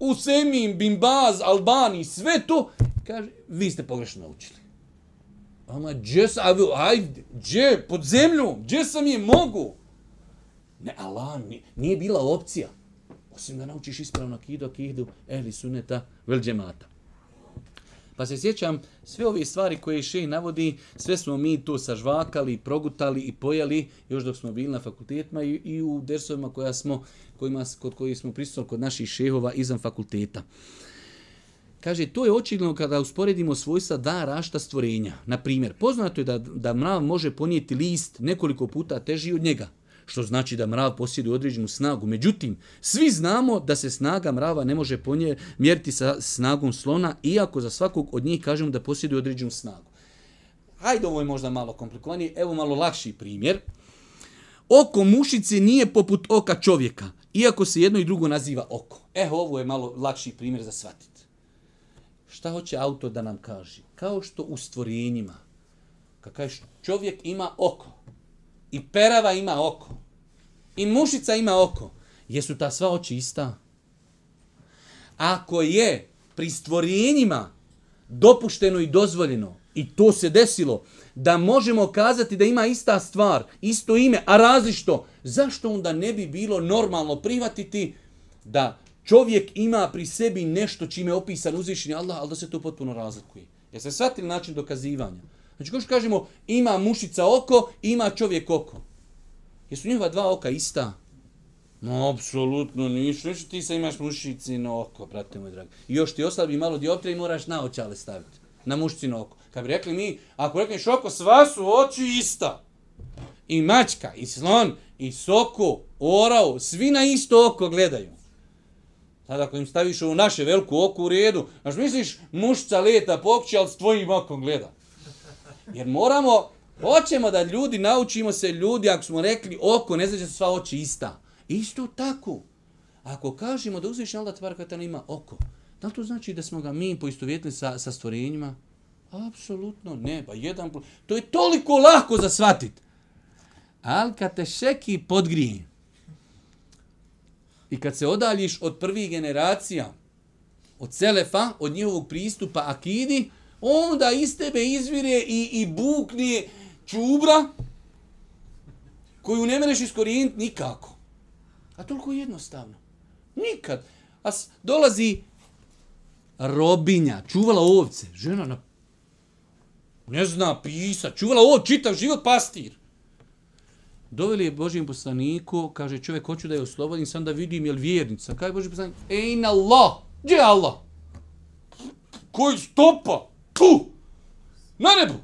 Usemin, Bimbaz, Albani, sve to, kaže, vi ste pogrešno naučili. Ama, gdje sam, ajde, gdje, pod zemljom, gdje sam je mogu? Ne, Allah, nije, nije bila opcija. Osim da naučiš ispravno kido, kidu, ehli suneta, vel džemata. Pa se sjećam, sve ove stvari koje še navodi, sve smo mi to sažvakali, progutali i pojeli još dok smo bili na fakultetima i, i u dersovima koja smo, kojima, kod koji smo pristupali kod naših šehova izvan fakulteta. Kaže, to je očigledno kada usporedimo svojstva da rašta stvorenja. Na primjer, poznato je da, da mrav može ponijeti list nekoliko puta teži od njega, što znači da mrav posjeduje određenu snagu. Međutim, svi znamo da se snaga mrava ne može ponje mjeriti sa snagom slona, iako za svakog od njih kažemo da posjeduje određenu snagu. Hajde, ovo je možda malo komplikovanije, evo malo lakši primjer. Oko mušice nije poput oka čovjeka, iako se jedno i drugo naziva oko. Evo, ovo je malo lakši primjer za shvatiti. Šta hoće auto da nam kaže? Kao što u stvorenjima, kakaj što čovjek ima oko, I perava ima oko i mušica ima oko, jesu ta sva oči ista? Ako je pri stvorenjima dopušteno i dozvoljeno, i to se desilo, da možemo kazati da ima ista stvar, isto ime, a različito, zašto onda ne bi bilo normalno prihvatiti da čovjek ima pri sebi nešto čime je opisan uzvišenje Allah, ali da se to potpuno razlikuje. Jer se shvatili način dokazivanja. Znači, ko što kažemo, ima mušica oko, ima čovjek oko. Jesu njihova dva oka ista? No, apsolutno ništa. Ništa ti sa imaš mušici na oko, brate moj dragi. I još ti oslabi malo dioptre i moraš na očale staviti. Na mušici na oko. Kad bi rekli mi, ako rekli šoko, sva su oči ista. I mačka, i slon, i soko, orao, svi na isto oko gledaju. Sad ako im staviš u naše veliku oku u redu, znaš misliš mušca leta pokće, ali s tvojim okom gleda. Jer moramo Hoćemo da ljudi naučimo se ljudi, ako smo rekli oko, ne znači da su sva oči ista. Isto tako. Ako kažemo da uzviš Allah tvarkatana ima oko, da li to znači da smo ga mi poistovjetili sa, sa stvorenjima? Apsolutno ne, pa jedan To je toliko lahko za shvatit. Ali kad te šeki podgrije i kad se odaljiš od prvih generacija, od Selefa, od njihovog pristupa Akidi, onda iz tebe izvire i, i buknije čubra koju ne mereš iskorijeniti nikako. A toliko jednostavno. Nikad. A dolazi robinja, čuvala ovce, žena na ne zna pisa, čuvala ovce, čitav život pastir. Doveli je Božijem poslaniku, kaže čovjek, hoću da je oslobodim, sam da vidim je li vjernica. Kaj je Božijem poslaniku? Ej na la, gdje je Allah? Koji stopa? Tu! Na nebu!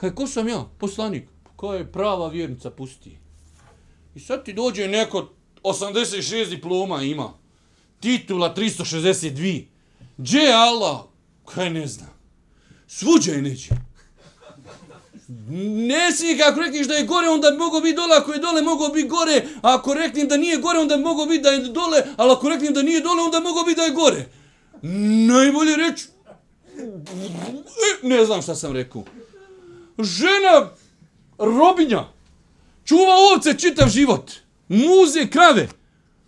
Kaj, ko sam ja? Poslanik. Kaj je prava vjernica pusti. I sad ti dođe neko 86 diploma ima. Titula 362. Gdje je Allah? Kaj ne znam. Svuđa je neđe. Ne si kako rekiš da je gore, onda bi mogo biti dole, ako je dole, mogo biti gore. A ako reknim da nije gore, onda bi mogo biti da je dole, ali ako reknim da nije dole, onda bi mogo biti da je gore. Najbolje reći, ne znam šta sam rekao žena robinja, čuva ovce čitav život, muze krave,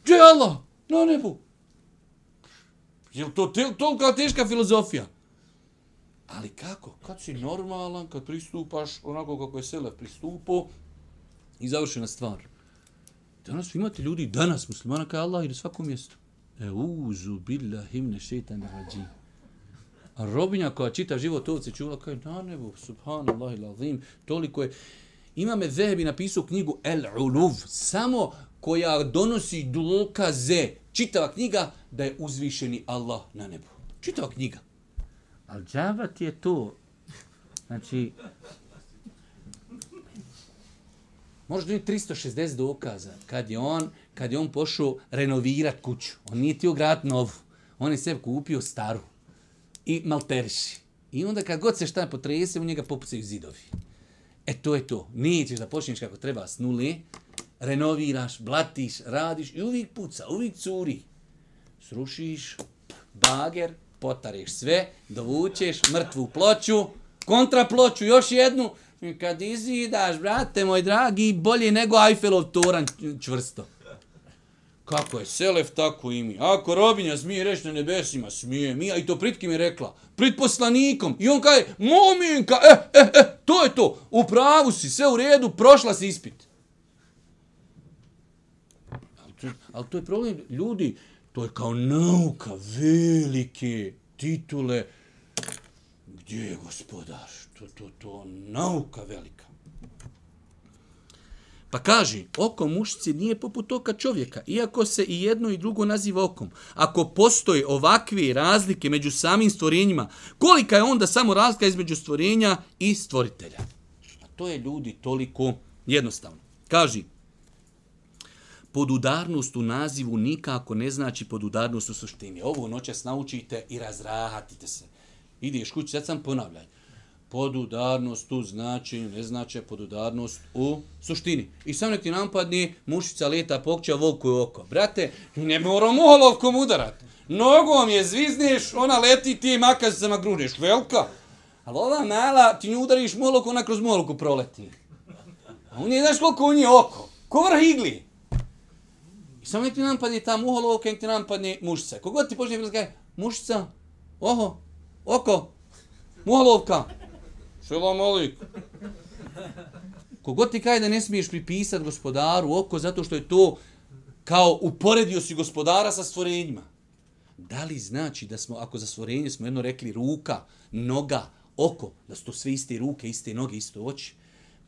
gdje je Allah, na nebu. Je to te, tolika teška filozofija? Ali kako? Kad si normalan, kad pristupaš onako kako je Selef pristupo i završena stvar. Danas imate ljudi, danas muslimana kao Allah i na svakom mjestu. E uzu billahi mne šeitan rađim. A robinja koja čita život ovce čula, kaže, na nebu, subhanallah il azim, toliko je. Ima me Zehebi napisao knjigu El Uluv, samo koja donosi dokaze, čitava knjiga, da je uzvišeni Allah na nebu. Čitava knjiga. Al džavat je to, znači... Možeš doniti 360 dokaza, kad je on, kad je on pošao renovirat kuću. On nije tio grad novu. On je sve kupio staru i malteriši. I onda kad god se šta potrese, u njega popucaju zidovi. E to je to. Nećeš da počneš kako treba s nule, renoviraš, blatiš, radiš i uvijek puca, uvijek curi. Srušiš bager, potareš sve, dovučeš mrtvu ploču, kontra ploču, još jednu. I kad izidaš, brate moj dragi, bolje nego Eiffelov toran čvrsto. Kako je Selef, tako i mi. Ako robinja smije reći na nebesima, smije mi. A i to pritkim je rekla, prit poslanikom. I on kaje, mominka, e, eh, e, eh, e, eh, to je to. U pravu si, sve u redu, prošla si ispit. Ali to, ali to je problem, ljudi, to je kao nauka, velike titule. Gdje je gospodar? To, to, to, nauka velika. Pa kaže, oko mušice nije poput oka čovjeka, iako se i jedno i drugo naziva okom. Ako postoje ovakve razlike među samim stvorenjima, kolika je onda samo razlika između stvorenja i stvoritelja? A to je ljudi toliko jednostavno. Kaži, podudarnost u nazivu nikako ne znači podudarnost u suštini. Ovo noćas naučite i razrahatite se. Ideš kući, sad sam ponavljaj podudarnost u značenju, ne znači podudarnost u suštini. I sam nek ti napadni, mušica leta pokća, volku je oko. Brate, ne moram uholovkom udarat. Nogom je zvizneš, ona leti, ti makazicama gruneš. Velika. Ali ova mala, ti nju udariš molok, ona kroz moloku proleti. A on je, znaš koliko on je oko? Ko vrh igli? I samo nek ti napadni ta muholovka, nek ti napadni mušica. Kogod ti počne vrlo, kaj, mušica, oho, oko, muholovka. Muholovka. Selam alik. Kogod ti kaj da ne smiješ pripisati gospodaru oko zato što je to kao uporedio si gospodara sa stvorenjima. Da li znači da smo, ako za stvorenje smo jedno rekli ruka, noga, oko, da su to sve iste ruke, iste noge, iste oči,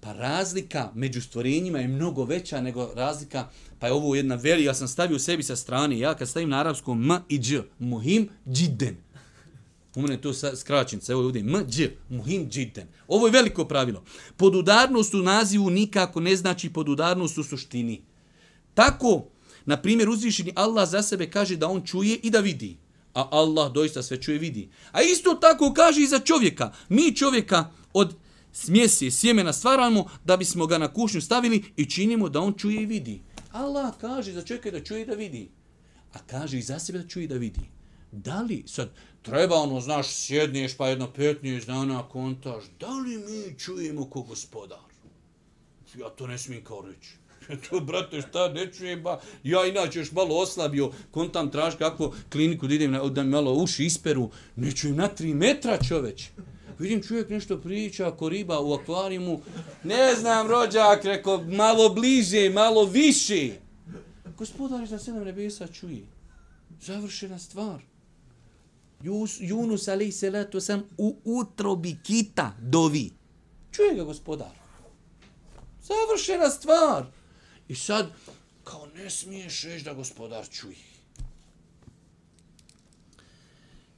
pa razlika među stvorenjima je mnogo veća nego razlika, pa je ovo jedna velika, ja sam stavio sebi sa strane, ja kad stavim na arapskom m i dž, muhim džiden, U mene to skraćenica, evo ovdje, mđ, muhim džiten. Ovo je veliko pravilo. Podudarnost u nazivu nikako ne znači podudarnost u suštini. Tako, na primjer, uzvišeni Allah za sebe kaže da on čuje i da vidi. A Allah doista sve čuje i vidi. A isto tako kaže i za čovjeka. Mi čovjeka od smjesi sjemena stvaramo da bismo ga na kušnju stavili i činimo da on čuje i vidi. Allah kaže za čovjeka da čuje i da vidi. A kaže i za sebe da čuje i da vidi. Da li, sad, treba ono, znaš, sjedniješ pa jedno 15 dana kontaš, da li mi čujemo ko gospodar? Ja to ne smijem kao reći. to, brate, šta, ne čujem, ba, ja inače još malo oslabio, kontam traži kakvu kliniku da idem, na, da mi malo uši isperu, ne čujem na tri metra čoveč. Vidim čovjek nešto priča, ako riba u akvarijumu, ne znam, rođak, reko, malo bliže, malo više. Gospodar iz na sedam nebesa čuje. Završena stvar. Junus alaih salatu sam u utrobi kita dovi. Čuje ga gospodar. Završena stvar. I sad, kao ne smiješ reći da gospodar čuje.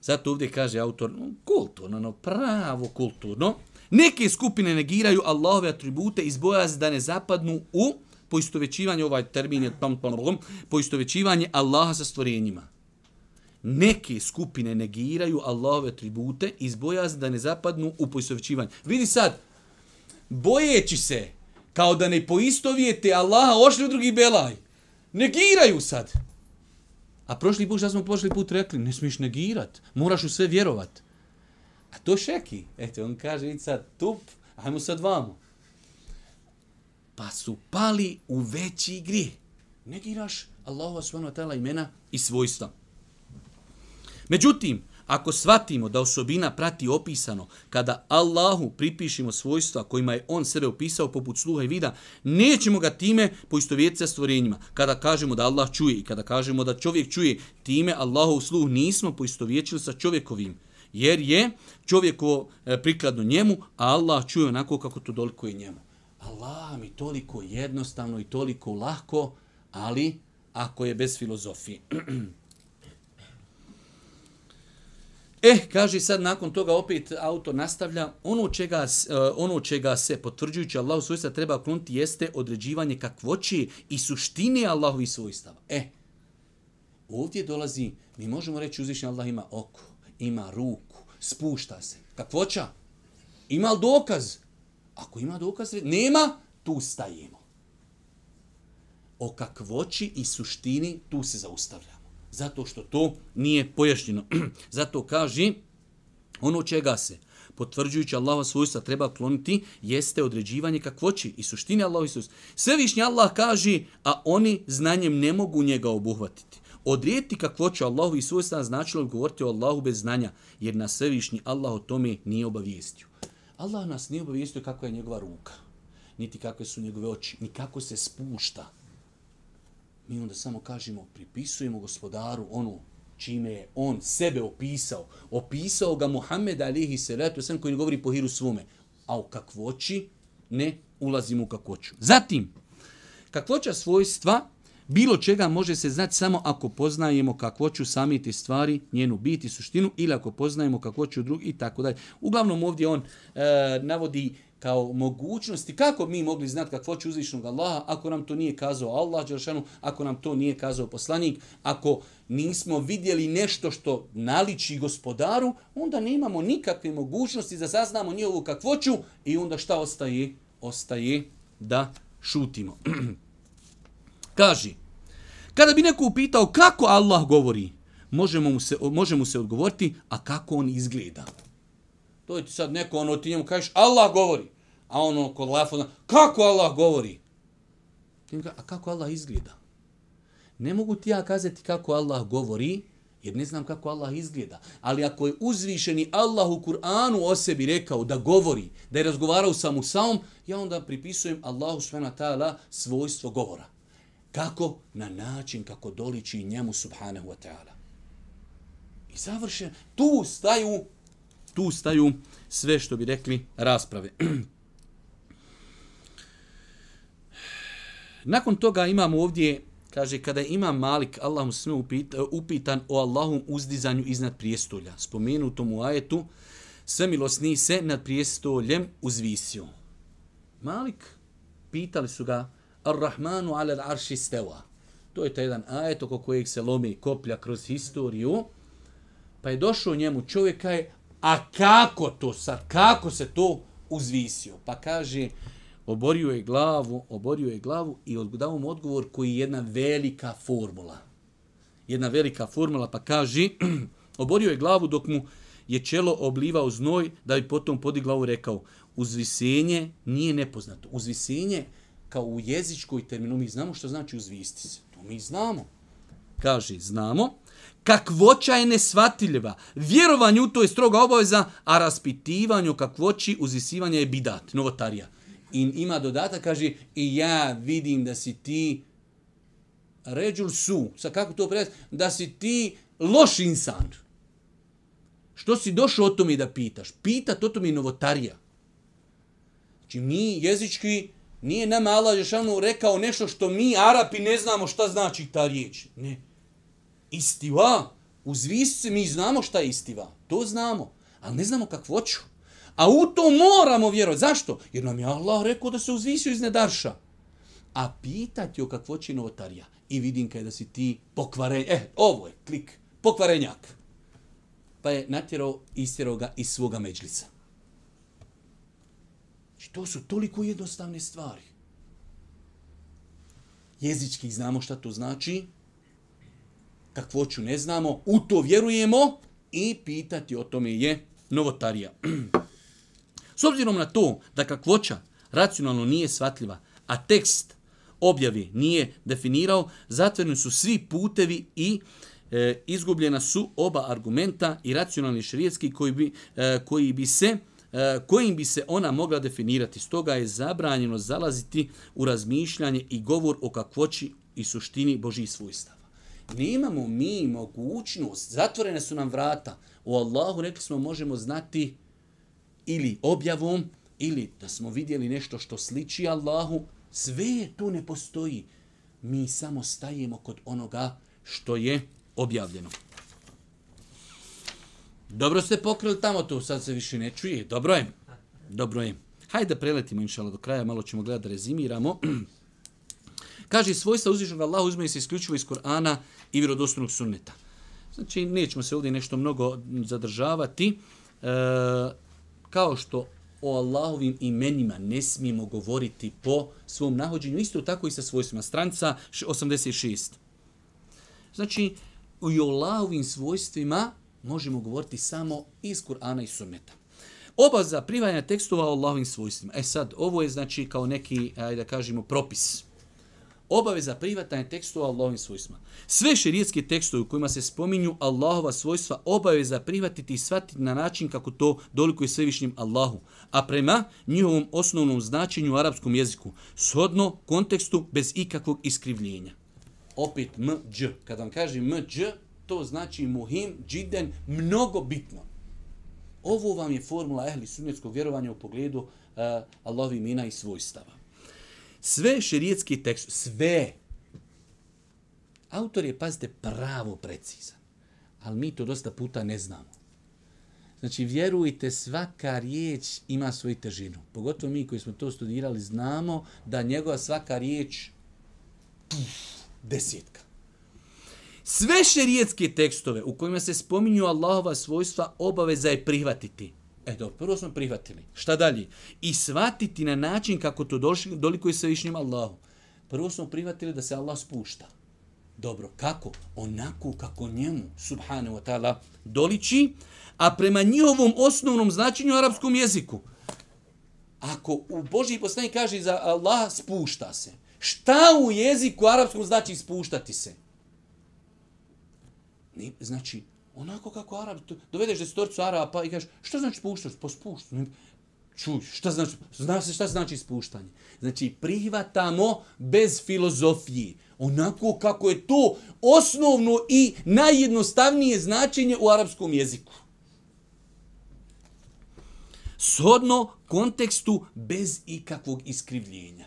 Zato ovdje kaže autor, kulturno, no, pravo kulturno. Neke skupine negiraju Allahove atribute iz bojazi da ne zapadnu u poistovećivanje, ovaj termin je tom, tom, tom, poistovećivanje Allaha sa stvorenjima neke skupine negiraju Allahove tribute iz bojazni da ne zapadnu u poistovićivanje. Vidi sad, bojeći se kao da ne poistovijete Allaha, ošli u drugi belaj. Negiraju sad. A prošli put, šta smo prošli put rekli? Ne smiješ negirat, moraš u sve vjerovat. A to šeki. Eto, on kaže, vidi sad, tup, ajmo sad vamo. Pa su pali u veći igri. Negiraš Allahova svojno tela imena i svojstva. Međutim, ako shvatimo da osobina prati opisano, kada Allahu pripišimo svojstva kojima je on sebe opisao poput sluha i vida, nećemo ga time poistovjeti sa stvorenjima. Kada kažemo da Allah čuje i kada kažemo da čovjek čuje, time Allahov sluh nismo poistovjećili sa čovjekovim. Jer je čovjeko e, prikladno njemu, a Allah čuje onako kako to doliko je njemu. Allah mi toliko jednostavno i toliko lahko, ali ako je bez filozofije. Eh, kaže sad nakon toga opet auto nastavlja, ono čega, uh, ono čega se potvrđujući Allahu svojstva treba kloniti jeste određivanje kakvoći i suštine Allahovi svojstava. Eh, ovdje dolazi, mi možemo reći uzvišnji Allah ima oko, ima ruku, spušta se. Kakvoća? Ima li dokaz? Ako ima dokaz, nema, tu stajemo. O kakvoći i suštini tu se zaustavlja. Zato što to nije pojašnjeno. Zato kaži ono čega se potvrđujući Allahova svojstva treba kloniti, jeste određivanje kakvoći i suštine Allahova svojstva. Svevišnji Allah kaže, a oni znanjem ne mogu njega obuhvatiti. Odrijeti kakvoću Allahovi svojstva znači li govoriti o Allahu bez znanja, jer na svevišnji Allah o tome nije obavijestio. Allah nas nije obavijestio kako je njegova ruka, niti kakve su njegove oči, ni kako se spušta mi onda samo kažemo, pripisujemo gospodaru ono čime je on sebe opisao. Opisao ga Muhammed alihi salatu sam koji ne govori po hiru svome. A u kakvoći ne ulazimo u kakvoću. Zatim, kakvoća svojstva Bilo čega može se znati samo ako poznajemo kakvoću sami te stvari, njenu biti, suštinu, ili ako poznajemo kakvoću drugi i tako dalje. Uglavnom ovdje on e, navodi e, kao mogućnosti kako mi mogli znati kakvo će uzvišnog Allaha ako nam to nije kazao Allah Đeršanu, ako nam to nije kazao poslanik, ako nismo vidjeli nešto što naliči gospodaru, onda nemamo nikakve mogućnosti da saznamo njihovu kakvoću i onda šta ostaje? Ostaje da šutimo. Kaži, kada bi neko upitao kako Allah govori, možemo mu se, možemo se odgovoriti, a kako on izgleda. Dođi ti sad neko, ono ti njemu kažeš, Allah govori. A ono kod lafona, kako Allah govori? Ti mi kaže, a kako Allah izgleda? Ne mogu ti ja kazati kako Allah govori, jer ne znam kako Allah izgleda. Ali ako je uzvišeni Allah u Kur'anu o sebi rekao da govori, da je razgovarao sa Musaom, ja onda pripisujem Allahu s.w.t. svojstvo govora. Kako? Na način kako doliči njemu s.w.t. I završen, tu staju tu staju sve što bi rekli rasprave. Nakon toga imamo ovdje, kaže, kada ima Malik, Allah mu se upita, upitan o Allahom uzdizanju iznad prijestolja. Spomenutom u ajetu, sve milosni se nad prijestoljem uzvisio. Malik, pitali su ga, Ar-Rahmanu ala arši steva. To je taj jedan ajet oko kojeg se lomi koplja kroz historiju. Pa je došao njemu čovjek, kaj, A kako to sad? Kako se to uzvisio? Pa kaže, oborio je glavu, oborio je glavu i dao mu odgovor koji je jedna velika formula. Jedna velika formula pa kaže, oborio je glavu dok mu je čelo oblivao znoj da bi potom podiglavu rekao, uzvisenje nije nepoznato. Uzvisenje kao u jezičkoj terminu, mi znamo što znači uzvisti se. To mi znamo. Kaže, znamo kakvoća je nesvatiljiva. Vjerovanje u to je stroga obaveza, a raspitivanje o kakvoći uzisivanje je bidat, novotarija. I ima dodatak, kaže, i ja vidim da si ti ređul su, sa kako to prijatelj, da si ti loš insan. Što si došao o tome da pitaš? Pita to to mi je novotarija. Znači mi jezički, nije nama Allah Žešanu rekao nešto što mi, Arapi, ne znamo šta znači ta riječ. Ne. Istiva. Uzvisi se, mi znamo šta je istiva. To znamo. Ali ne znamo kakvoću. A u to moramo vjerovati. Zašto? Jer nam je Allah rekao da se uzvisio iz nedarša. A pitati o kakvoći notarija. I vidim kaj da si ti pokvarenjak. Eh, ovo je klik. Pokvarenjak. Pa je natjerao istjerao ga iz svoga međlica. Znači, to su toliko jednostavne stvari. Jezički znamo šta to znači kakvoću ne znamo, u to vjerujemo i pitati o tome je novotarija. S obzirom na to da kakvoća racionalno nije shvatljiva, a tekst objavi nije definirao, zatvoreni su svi putevi i e, izgubljena su oba argumenta i racionalni širijetski koji bi, e, koji bi se e, kojim bi se ona mogla definirati. Stoga je zabranjeno zalaziti u razmišljanje i govor o kakvoći i suštini Božih svojstva. Nemamo mi mogućnost, zatvorene su nam vrata. U Allahu rekli smo možemo znati ili objavom, ili da smo vidjeli nešto što sliči Allahu, sve tu ne postoji. Mi samo stajemo kod onoga što je objavljeno. Dobro ste pokrili tamo to, sad se više ne čuje. Dobro je. Dobro je. Hajde preletimo inšala do kraja, malo ćemo gledati da rezimiramo. Kaže, svojstva uzvišnog Allaha uzmeju se isključivo iz Kur'ana i vjerodostojnog sunneta. Znači, nećemo se ovdje nešto mnogo zadržavati. E, kao što o Allahovim imenima ne smijemo govoriti po svom nahođenju, isto tako i sa svojstvima stranca 86. Znači, i o Allahovim svojstvima možemo govoriti samo iz Kur'ana i sunneta. Obaza privanja tekstova o Allahovim svojstvima. E sad, ovo je znači kao neki, ajde da kažemo, propis obaveza privatna je tekstu o Allahovim svojstvima. Sve širijetske tekstove u kojima se spominju Allahova svojstva obaveza prihvatiti i shvatiti na način kako to doliko je svevišnjim Allahu, a prema njihovom osnovnom značenju u arapskom jeziku, shodno kontekstu bez ikakvog iskrivljenja. Opet m, dž. Kad vam kažem m, dž, to znači muhim, džiden, mnogo bitno. Ovo vam je formula ehli sunnetskog vjerovanja u pogledu uh, eh, Allahovi mina i svojstava sve šerijetski tekst, sve. Autor je, pazite, pravo precizan. Ali mi to dosta puta ne znamo. Znači, vjerujte, svaka riječ ima svoju težinu. Pogotovo mi koji smo to studirali znamo da njegova svaka riječ pff, desetka. Sve šerijetske tekstove u kojima se spominju Allahova svojstva obaveza je prihvatiti. E do, prvo smo prihvatili. Šta dalje? I shvatiti na način kako to došli, dolikuje sa višnjim Allahom. Prvo smo prihvatili da se Allah spušta. Dobro, kako? Onako kako njemu, subhanahu wa ta'ala, doliči, a prema njihovom osnovnom značenju u arapskom jeziku. Ako u Božji poslanik kaže za Allah spušta se, šta u jeziku arapskom znači spuštati se? Znači, onako kako Arab, dovedeš desetorcu Araba pa i kažeš, što znači spuštaš? Pa spuštaš. Čuj, šta znači, zna se šta znači spuštanje. Znači, prihvatamo bez filozofije. Onako kako je to osnovno i najjednostavnije značenje u arapskom jeziku. Sodno kontekstu bez ikakvog iskrivljenja.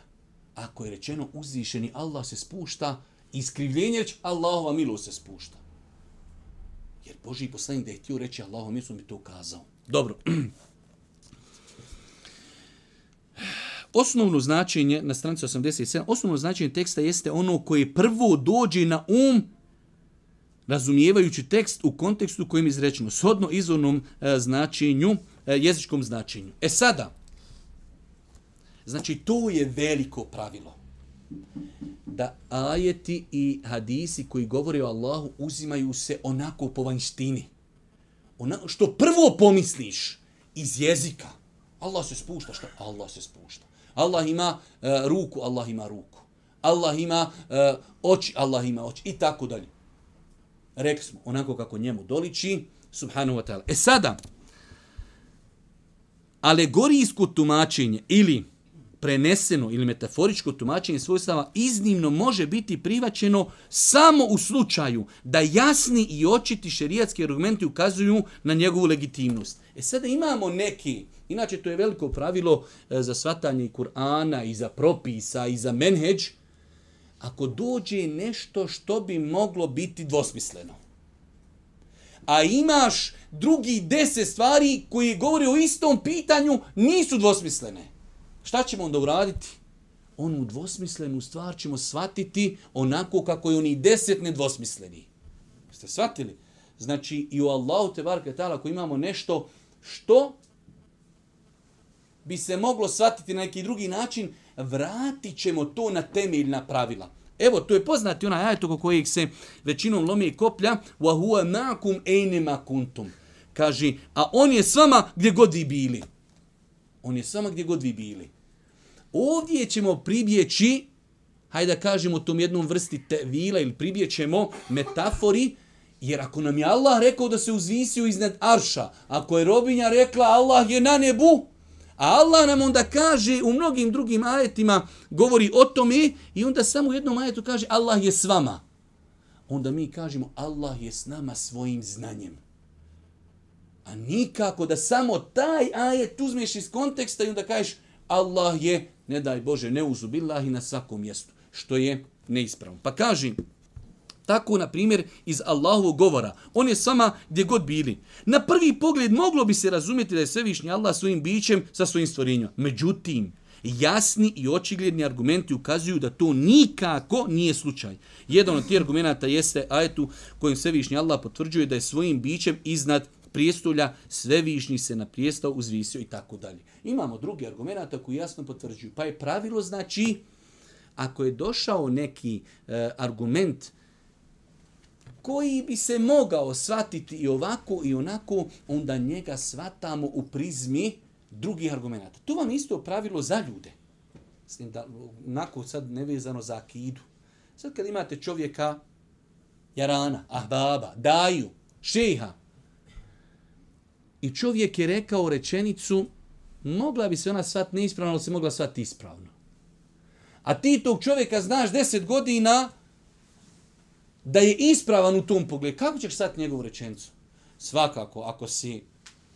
Ako je rečeno uzvišeni Allah se spušta, iskrivljenje će Allahova milost se spušta. Jer Boži poslanik da je htio reći Allahom, mi smo mi to ukazao. Dobro. Osnovno značenje na stranici 87, osnovno značenje teksta jeste ono koje prvo dođe na um razumijevajući tekst u kontekstu kojim je izrečeno, shodno izvornom e, značenju, e, jezičkom značenju. E sada, znači to je veliko pravilo da ajeti i hadisi koji govore o Allahu uzimaju se onako po vanjštini. Onako što prvo pomisliš iz jezika. Allah se spušta, što Allah se spušta. Allah ima uh, ruku, Allah ima ruku. Allah ima uh, oči, Allah ima oči i tako dalje. Rekli smo, onako kako njemu doliči, subhanahu wa ta'ala. E sada, alegorijsko tumačenje ili preneseno ili metaforičko tumačenje svojstava iznimno može biti privaćeno samo u slučaju da jasni i očiti šerijatski argumenti ukazuju na njegovu legitimnost. E sada imamo neki, inače to je veliko pravilo e, za svatanje Kur'ana i za propisa i za menheđ, ako dođe nešto što bi moglo biti dvosmisleno. A imaš drugi deset stvari koje govore o istom pitanju, nisu dvosmislene. Šta ćemo onda uraditi? Onu dvosmislenu stvar ćemo shvatiti onako kako je oni deset nedvosmisleni. Ste shvatili? Znači i u Allahu te barke tala ako imamo nešto što bi se moglo shvatiti na neki drugi način, vratit ćemo to na temeljna pravila. Evo, to je poznati onaj ajet oko kojeg se većinom lomi i koplja. وَهُوَ مَاكُمْ اَيْنِمَا كُنْتُمْ Kaži, a on je s vama gdje god vi bili. On je sama gdje god vi bili. Ovdje ćemo pribjeći, hajde da kažemo tom jednom vrsti tevila ili pribjećemo metafori, jer ako nam je Allah rekao da se uzvisio iznad arša, ako je robinja rekla Allah je na nebu, A Allah nam onda kaže u mnogim drugim ajetima, govori o tome i onda samo u jednom ajetu kaže Allah je s vama. Onda mi kažemo Allah je s nama svojim znanjem. A nikako da samo taj ajet uzmeš iz konteksta i onda kažeš Allah je, ne daj Bože, ne uzubillah i na svakom mjestu, što je neispravno. Pa kaži, tako na primjer iz Allahovog govora. On je sama gdje god bili. Na prvi pogled moglo bi se razumjeti da je svevišnji Allah svojim bićem sa svojim stvorenjima. Međutim, jasni i očigledni argumenti ukazuju da to nikako nije slučaj. Jedan od tih argumenta jeste ajetu kojim svevišnji Allah potvrđuje da je svojim bićem iznad prijestolja, svevišnji se na prijestao uzvisio i tako dalje. Imamo drugi argumenta koji jasno potvrđuju. Pa je pravilo znači, ako je došao neki e, argument koji bi se mogao svatiti i ovako i onako, onda njega svatamo u prizmi drugih argumenta. Tu vam isto pravilo za ljude. Mislim da onako sad nevezano za akidu. Sad kad imate čovjeka Jarana, Ahbaba, Daju, Šeha, i čovjek je rekao rečenicu, mogla bi se ona svat neispravno, ali se mogla svat ispravno. A ti tog čovjeka znaš deset godina da je ispravan u tom pogledu. Kako ćeš svat njegovu rečenicu? Svakako, ako si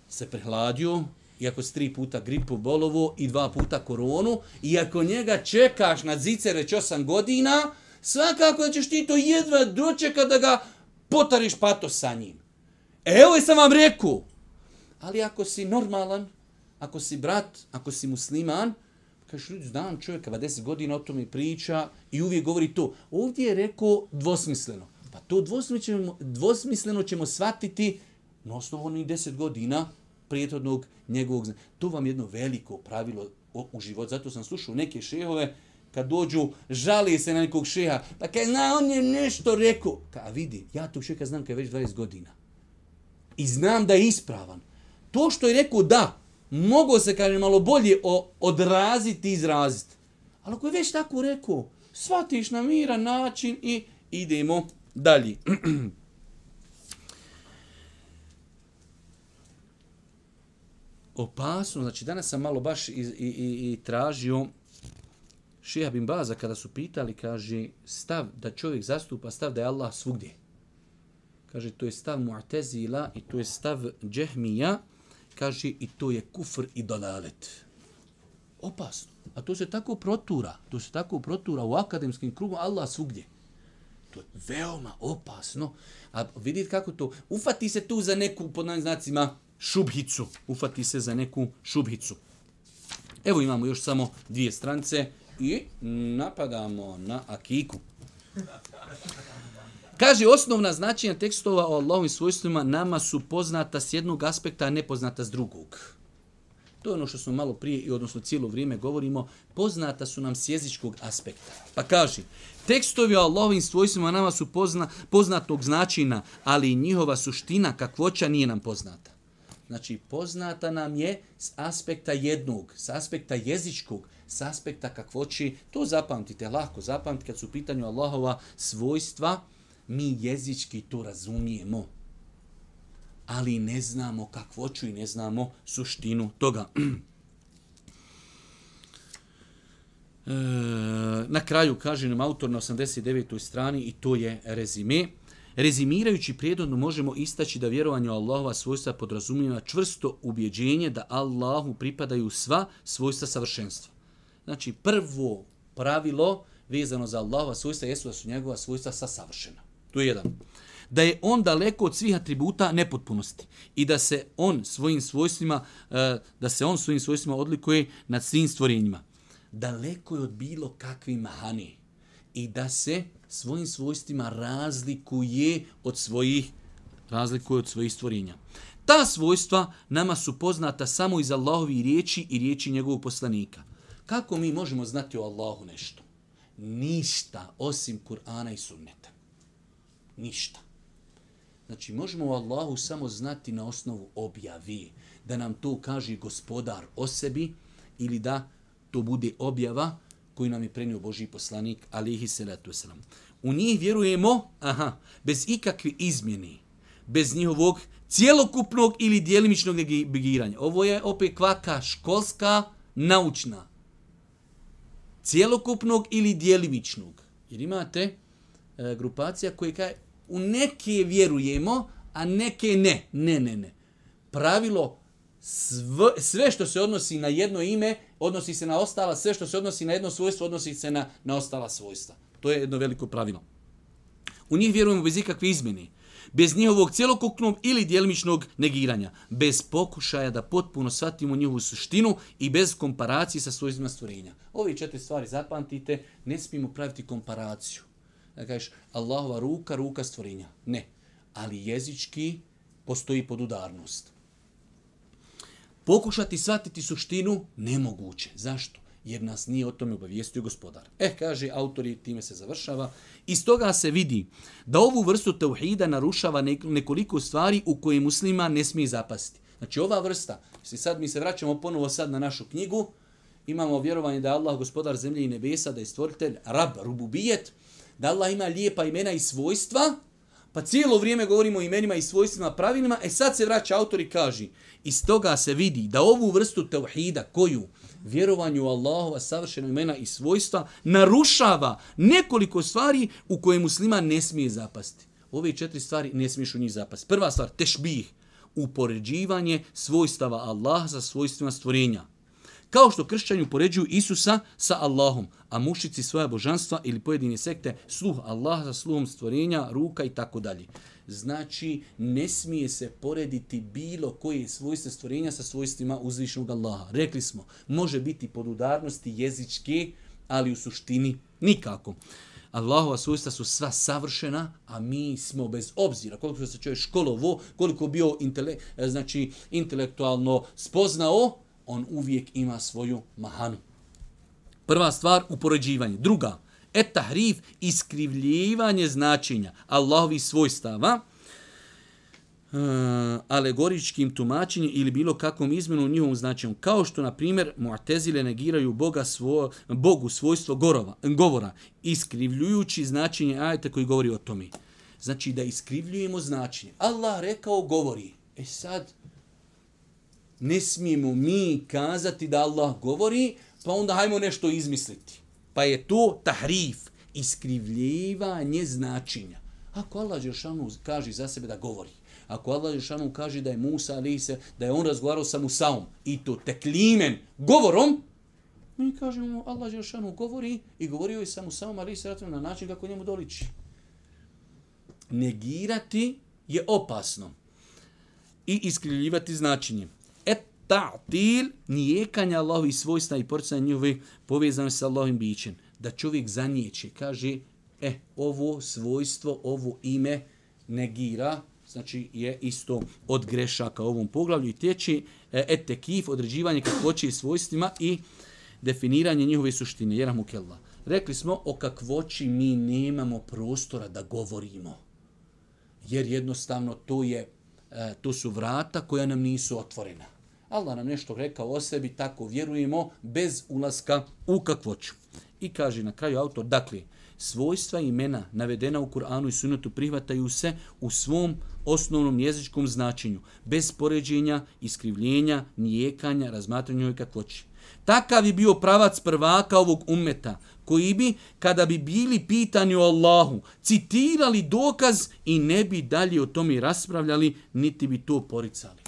se prehladio, i ako si tri puta gripu bolovo i dva puta koronu, i ako njega čekaš na zice već osam godina, svakako da ćeš ti to jedva dočekat da ga potariš pato sa njim. E, evo je sam vam rekao, Ali ako si normalan, ako si brat, ako si musliman, kažeš ljudi, znam čovjeka, va pa deset godina o tom i priča i uvijek govori to. Ovdje je rekao dvosmisleno. Pa to dvosmisleno, dvosmisleno ćemo shvatiti na osnovu onih deset godina prijetodnog njegovog znanja. To vam jedno veliko pravilo u život. Zato sam slušao neke šehove kad dođu, žali se na nekog šeha. Pa kaj, na, on je nešto rekao. Ka, a vidi, ja tog šeha znam kad je već 20 godina. I znam da je ispravan to što je rekao da, mogo se, kaže, malo bolje o, odraziti i izraziti. Ali ako je već tako rekao, shvatiš na miran način i idemo dalje. Opasno, znači danas sam malo baš i, i, i, i tražio Šija bin Baza kada su pitali, kaže, stav da čovjek zastupa, stav da je Allah svugdje. Kaže, to je stav Mu'tezila i to je stav Džehmija kaže i to je kufr i dolalet. Opasno. A to se tako protura, to se tako protura u akademskim krugu Allah svugdje. To je veoma opasno. A vidite kako to, ufati se tu za neku, pod nami znacima, šubhicu. Ufati se za neku šubhicu. Evo imamo još samo dvije strance i napadamo na akiku. Kaže, osnovna značenja tekstova o Allahovim svojstvima nama su poznata s jednog aspekta, a ne poznata s drugog. To je ono što smo malo prije i odnosno cijelo vrijeme govorimo, poznata su nam s jezičkog aspekta. Pa kaže, tekstovi o Allahovim svojstvima nama su pozna, poznatog značina, ali i njihova suština, kakvoća, nije nam poznata. Znači, poznata nam je s aspekta jednog, s aspekta jezičkog, s aspekta kakvoći. To zapamtite, lako zapamtite kad su u pitanju Allahova svojstva, mi jezički to razumijemo, ali ne znamo kakvoću i ne znamo suštinu toga. E, na kraju kaže nam autor na 89. strani i to je rezime. Rezimirajući prijedodno možemo istaći da vjerovanje u Allahova svojstva podrazumijeva čvrsto ubjeđenje da Allahu pripadaju sva svojstva savršenstva. Znači prvo pravilo vezano za Allahova svojstva jesu da su njegova svojstva sasavršena. To je jedan. Da je on daleko od svih atributa nepotpunosti i da se on svojim svojstvima e, da se on svojim svojstvima odlikuje nad svim stvorenjima. Daleko je od bilo kakvi mahani i da se svojim svojstvima razlikuje od svojih razlikuje od svojih stvorenja. Ta svojstva nama su poznata samo iz Allahovi riječi i riječi njegovog poslanika. Kako mi možemo znati o Allahu nešto? Ništa osim Kur'ana i Sunneta ništa. Znači, možemo Allahu samo znati na osnovu objavi, da nam to kaže gospodar o sebi ili da to bude objava koju nam je prenio Boži poslanik, alihi salatu wasalam. U njih vjerujemo, aha, bez ikakve izmjene, bez njihovog cijelokupnog ili dijelimičnog negiranja. Ovo je opet kvaka školska, naučna. Cijelokupnog ili dijelimičnog. Jer imate e, grupacija koja kaže u neke vjerujemo, a neke ne. Ne, ne, ne. Pravilo, sve, sve što se odnosi na jedno ime, odnosi se na ostala, sve što se odnosi na jedno svojstvo, odnosi se na, na ostala svojstva. To je jedno veliko pravilo. U njih vjerujemo bez ikakve izmjene, bez njihovog cjelokupnog ili dijelmičnog negiranja, bez pokušaja da potpuno shvatimo njihovu suštinu i bez komparacije sa svojstvima stvorenja. Ove četiri stvari zapamtite, ne smijemo praviti komparaciju da kažeš Allahova ruka, ruka stvorenja. Ne, ali jezički postoji podudarnost. Pokušati shvatiti suštinu nemoguće. Zašto? Jer nas nije o tome obavijestio gospodar. Eh, kaže autor i time se završava. Iz toga se vidi da ovu vrstu tauhida narušava nekoliko stvari u koje muslima ne smije zapasti. Znači ova vrsta, sad mi se vraćamo ponovo sad na našu knjigu, imamo vjerovanje da je Allah gospodar zemlje i nebesa, da je stvoritelj, rab, rububijet, da Allah ima lijepa imena i svojstva, pa cijelo vrijeme govorimo o imenima i svojstvima, pravilima, e sad se vraća autor i kaže, iz toga se vidi da ovu vrstu tevhida koju vjerovanju u Allahova savršeno imena i svojstva narušava nekoliko stvari u koje muslima ne smije zapasti. Ove četiri stvari ne smiješ u njih zapasti. Prva stvar, tešbih, upoređivanje svojstava Allaha sa svojstvima stvorenja kao što kršćani upoređuju Isusa sa Allahom, a mušici svoja božanstva ili pojedine sekte sluh Allah za sluhom stvorenja, ruka i tako dalje. Znači, ne smije se porediti bilo koje svojstve stvorenja sa svojstvima uzvišnog Allaha. Rekli smo, može biti pod udarnosti jezičke, ali u suštini nikako. Allahova svojstva su sva savršena, a mi smo bez obzira koliko se čovjek školovo, koliko bio intele, znači, intelektualno spoznao, on uvijek ima svoju mahanu. Prva stvar, upoređivanje. Druga, etahrif, iskrivljivanje značenja Allahovi svojstava, e, alegoričkim tumačenjem ili bilo kakvom izmenom njihovom značenju. Kao što, na primjer, muatezile negiraju Boga svoj, Bogu svojstvo gorova, govora, iskrivljujući značenje ajeta koji govori o tome. Znači da iskrivljujemo značenje. Allah rekao govori. E sad, ne smijemo mi kazati da Allah govori, pa onda hajmo nešto izmisliti. Pa je to tahrif, iskrivljivanje značenja. Ako Allah Đeršanu kaže za sebe da govori, ako Allah Đeršanu kaže da je Musa, ali se, da je on razgovarao sa Musaom, i to teklimen, govorom, mi kažemo Allah Đeršanu govori i govorio je sa Musaom, ali se ratno na način kako njemu doliči. Negirati je opasno i iskrivljivati značenje et ta'til nijekanja Allahovi svojstva i porcanja njihove povezane sa Allahovim bićem. Da čovjek zanijeće, kaže, e, ovo svojstvo, ovo ime negira, znači je isto od grešaka u ovom poglavlju i teči eh, et tekif, određivanje kakvoće i svojstvima i definiranje njihove suštine, jer kella. Rekli smo o kakvoći mi nemamo prostora da govorimo. Jer jednostavno to je eh, to su vrata koja nam nisu otvorena. Allah nam nešto rekao o sebi, tako vjerujemo, bez ulaska u kakvoću. I kaže na kraju autor, dakle, svojstva imena navedena u Kur'anu i sunetu prihvataju se u svom osnovnom jezičkom značenju, bez poređenja, iskrivljenja, nijekanja, razmatranja i kakvoći. Takav je bio pravac prvaka ovog umeta, koji bi, kada bi bili pitani o Allahu, citirali dokaz i ne bi dalje o tome raspravljali, niti bi to poricali.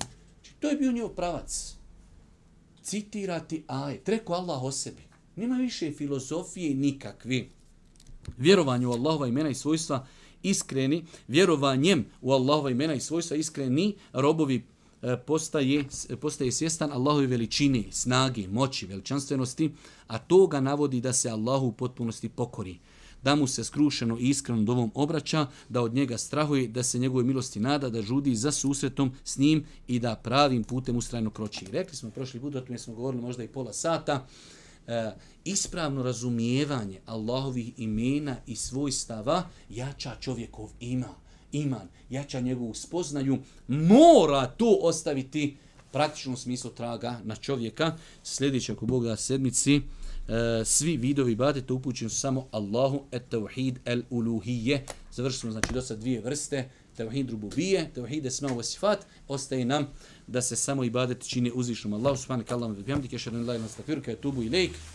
To je bio njov pravac. Citirati aj, treko Allah o sebi. Nima više filozofije nikakvi. Vjerovanje u Allahova imena i svojstva iskreni, vjerovanjem u Allahova imena i svojstva iskreni, robovi e, postaje, postaje svjestan Allahove veličine, snage, moći, veličanstvenosti, a to ga navodi da se Allahu u potpunosti pokori da mu se skrušeno i iskreno dovom obraća, da od njega strahuje, da se njegove milosti nada, da žudi za susretom s njim i da pravim putem ustrajno kroči. Rekli smo prošli put, o tome smo govorili možda i pola sata, e, ispravno razumijevanje Allahovih imena i svojstava jača čovjekov ima, iman, jača njegovu spoznaju, mora to ostaviti praktičnom smislu traga na čovjeka. Sljedeće, ako Bog da sedmici, E, svi vidovi ibadeta upućeni su samo Allahu et tauhid el uluhije. Završili smo znači do sad dvije vrste, tauhid rububije, tauhid esma wa sifat, ostaje nam da se samo ibadet čini uzvišnom Allahu subhanahu wa ta'ala, bihamdike, shallallahu alaihi wa sallam,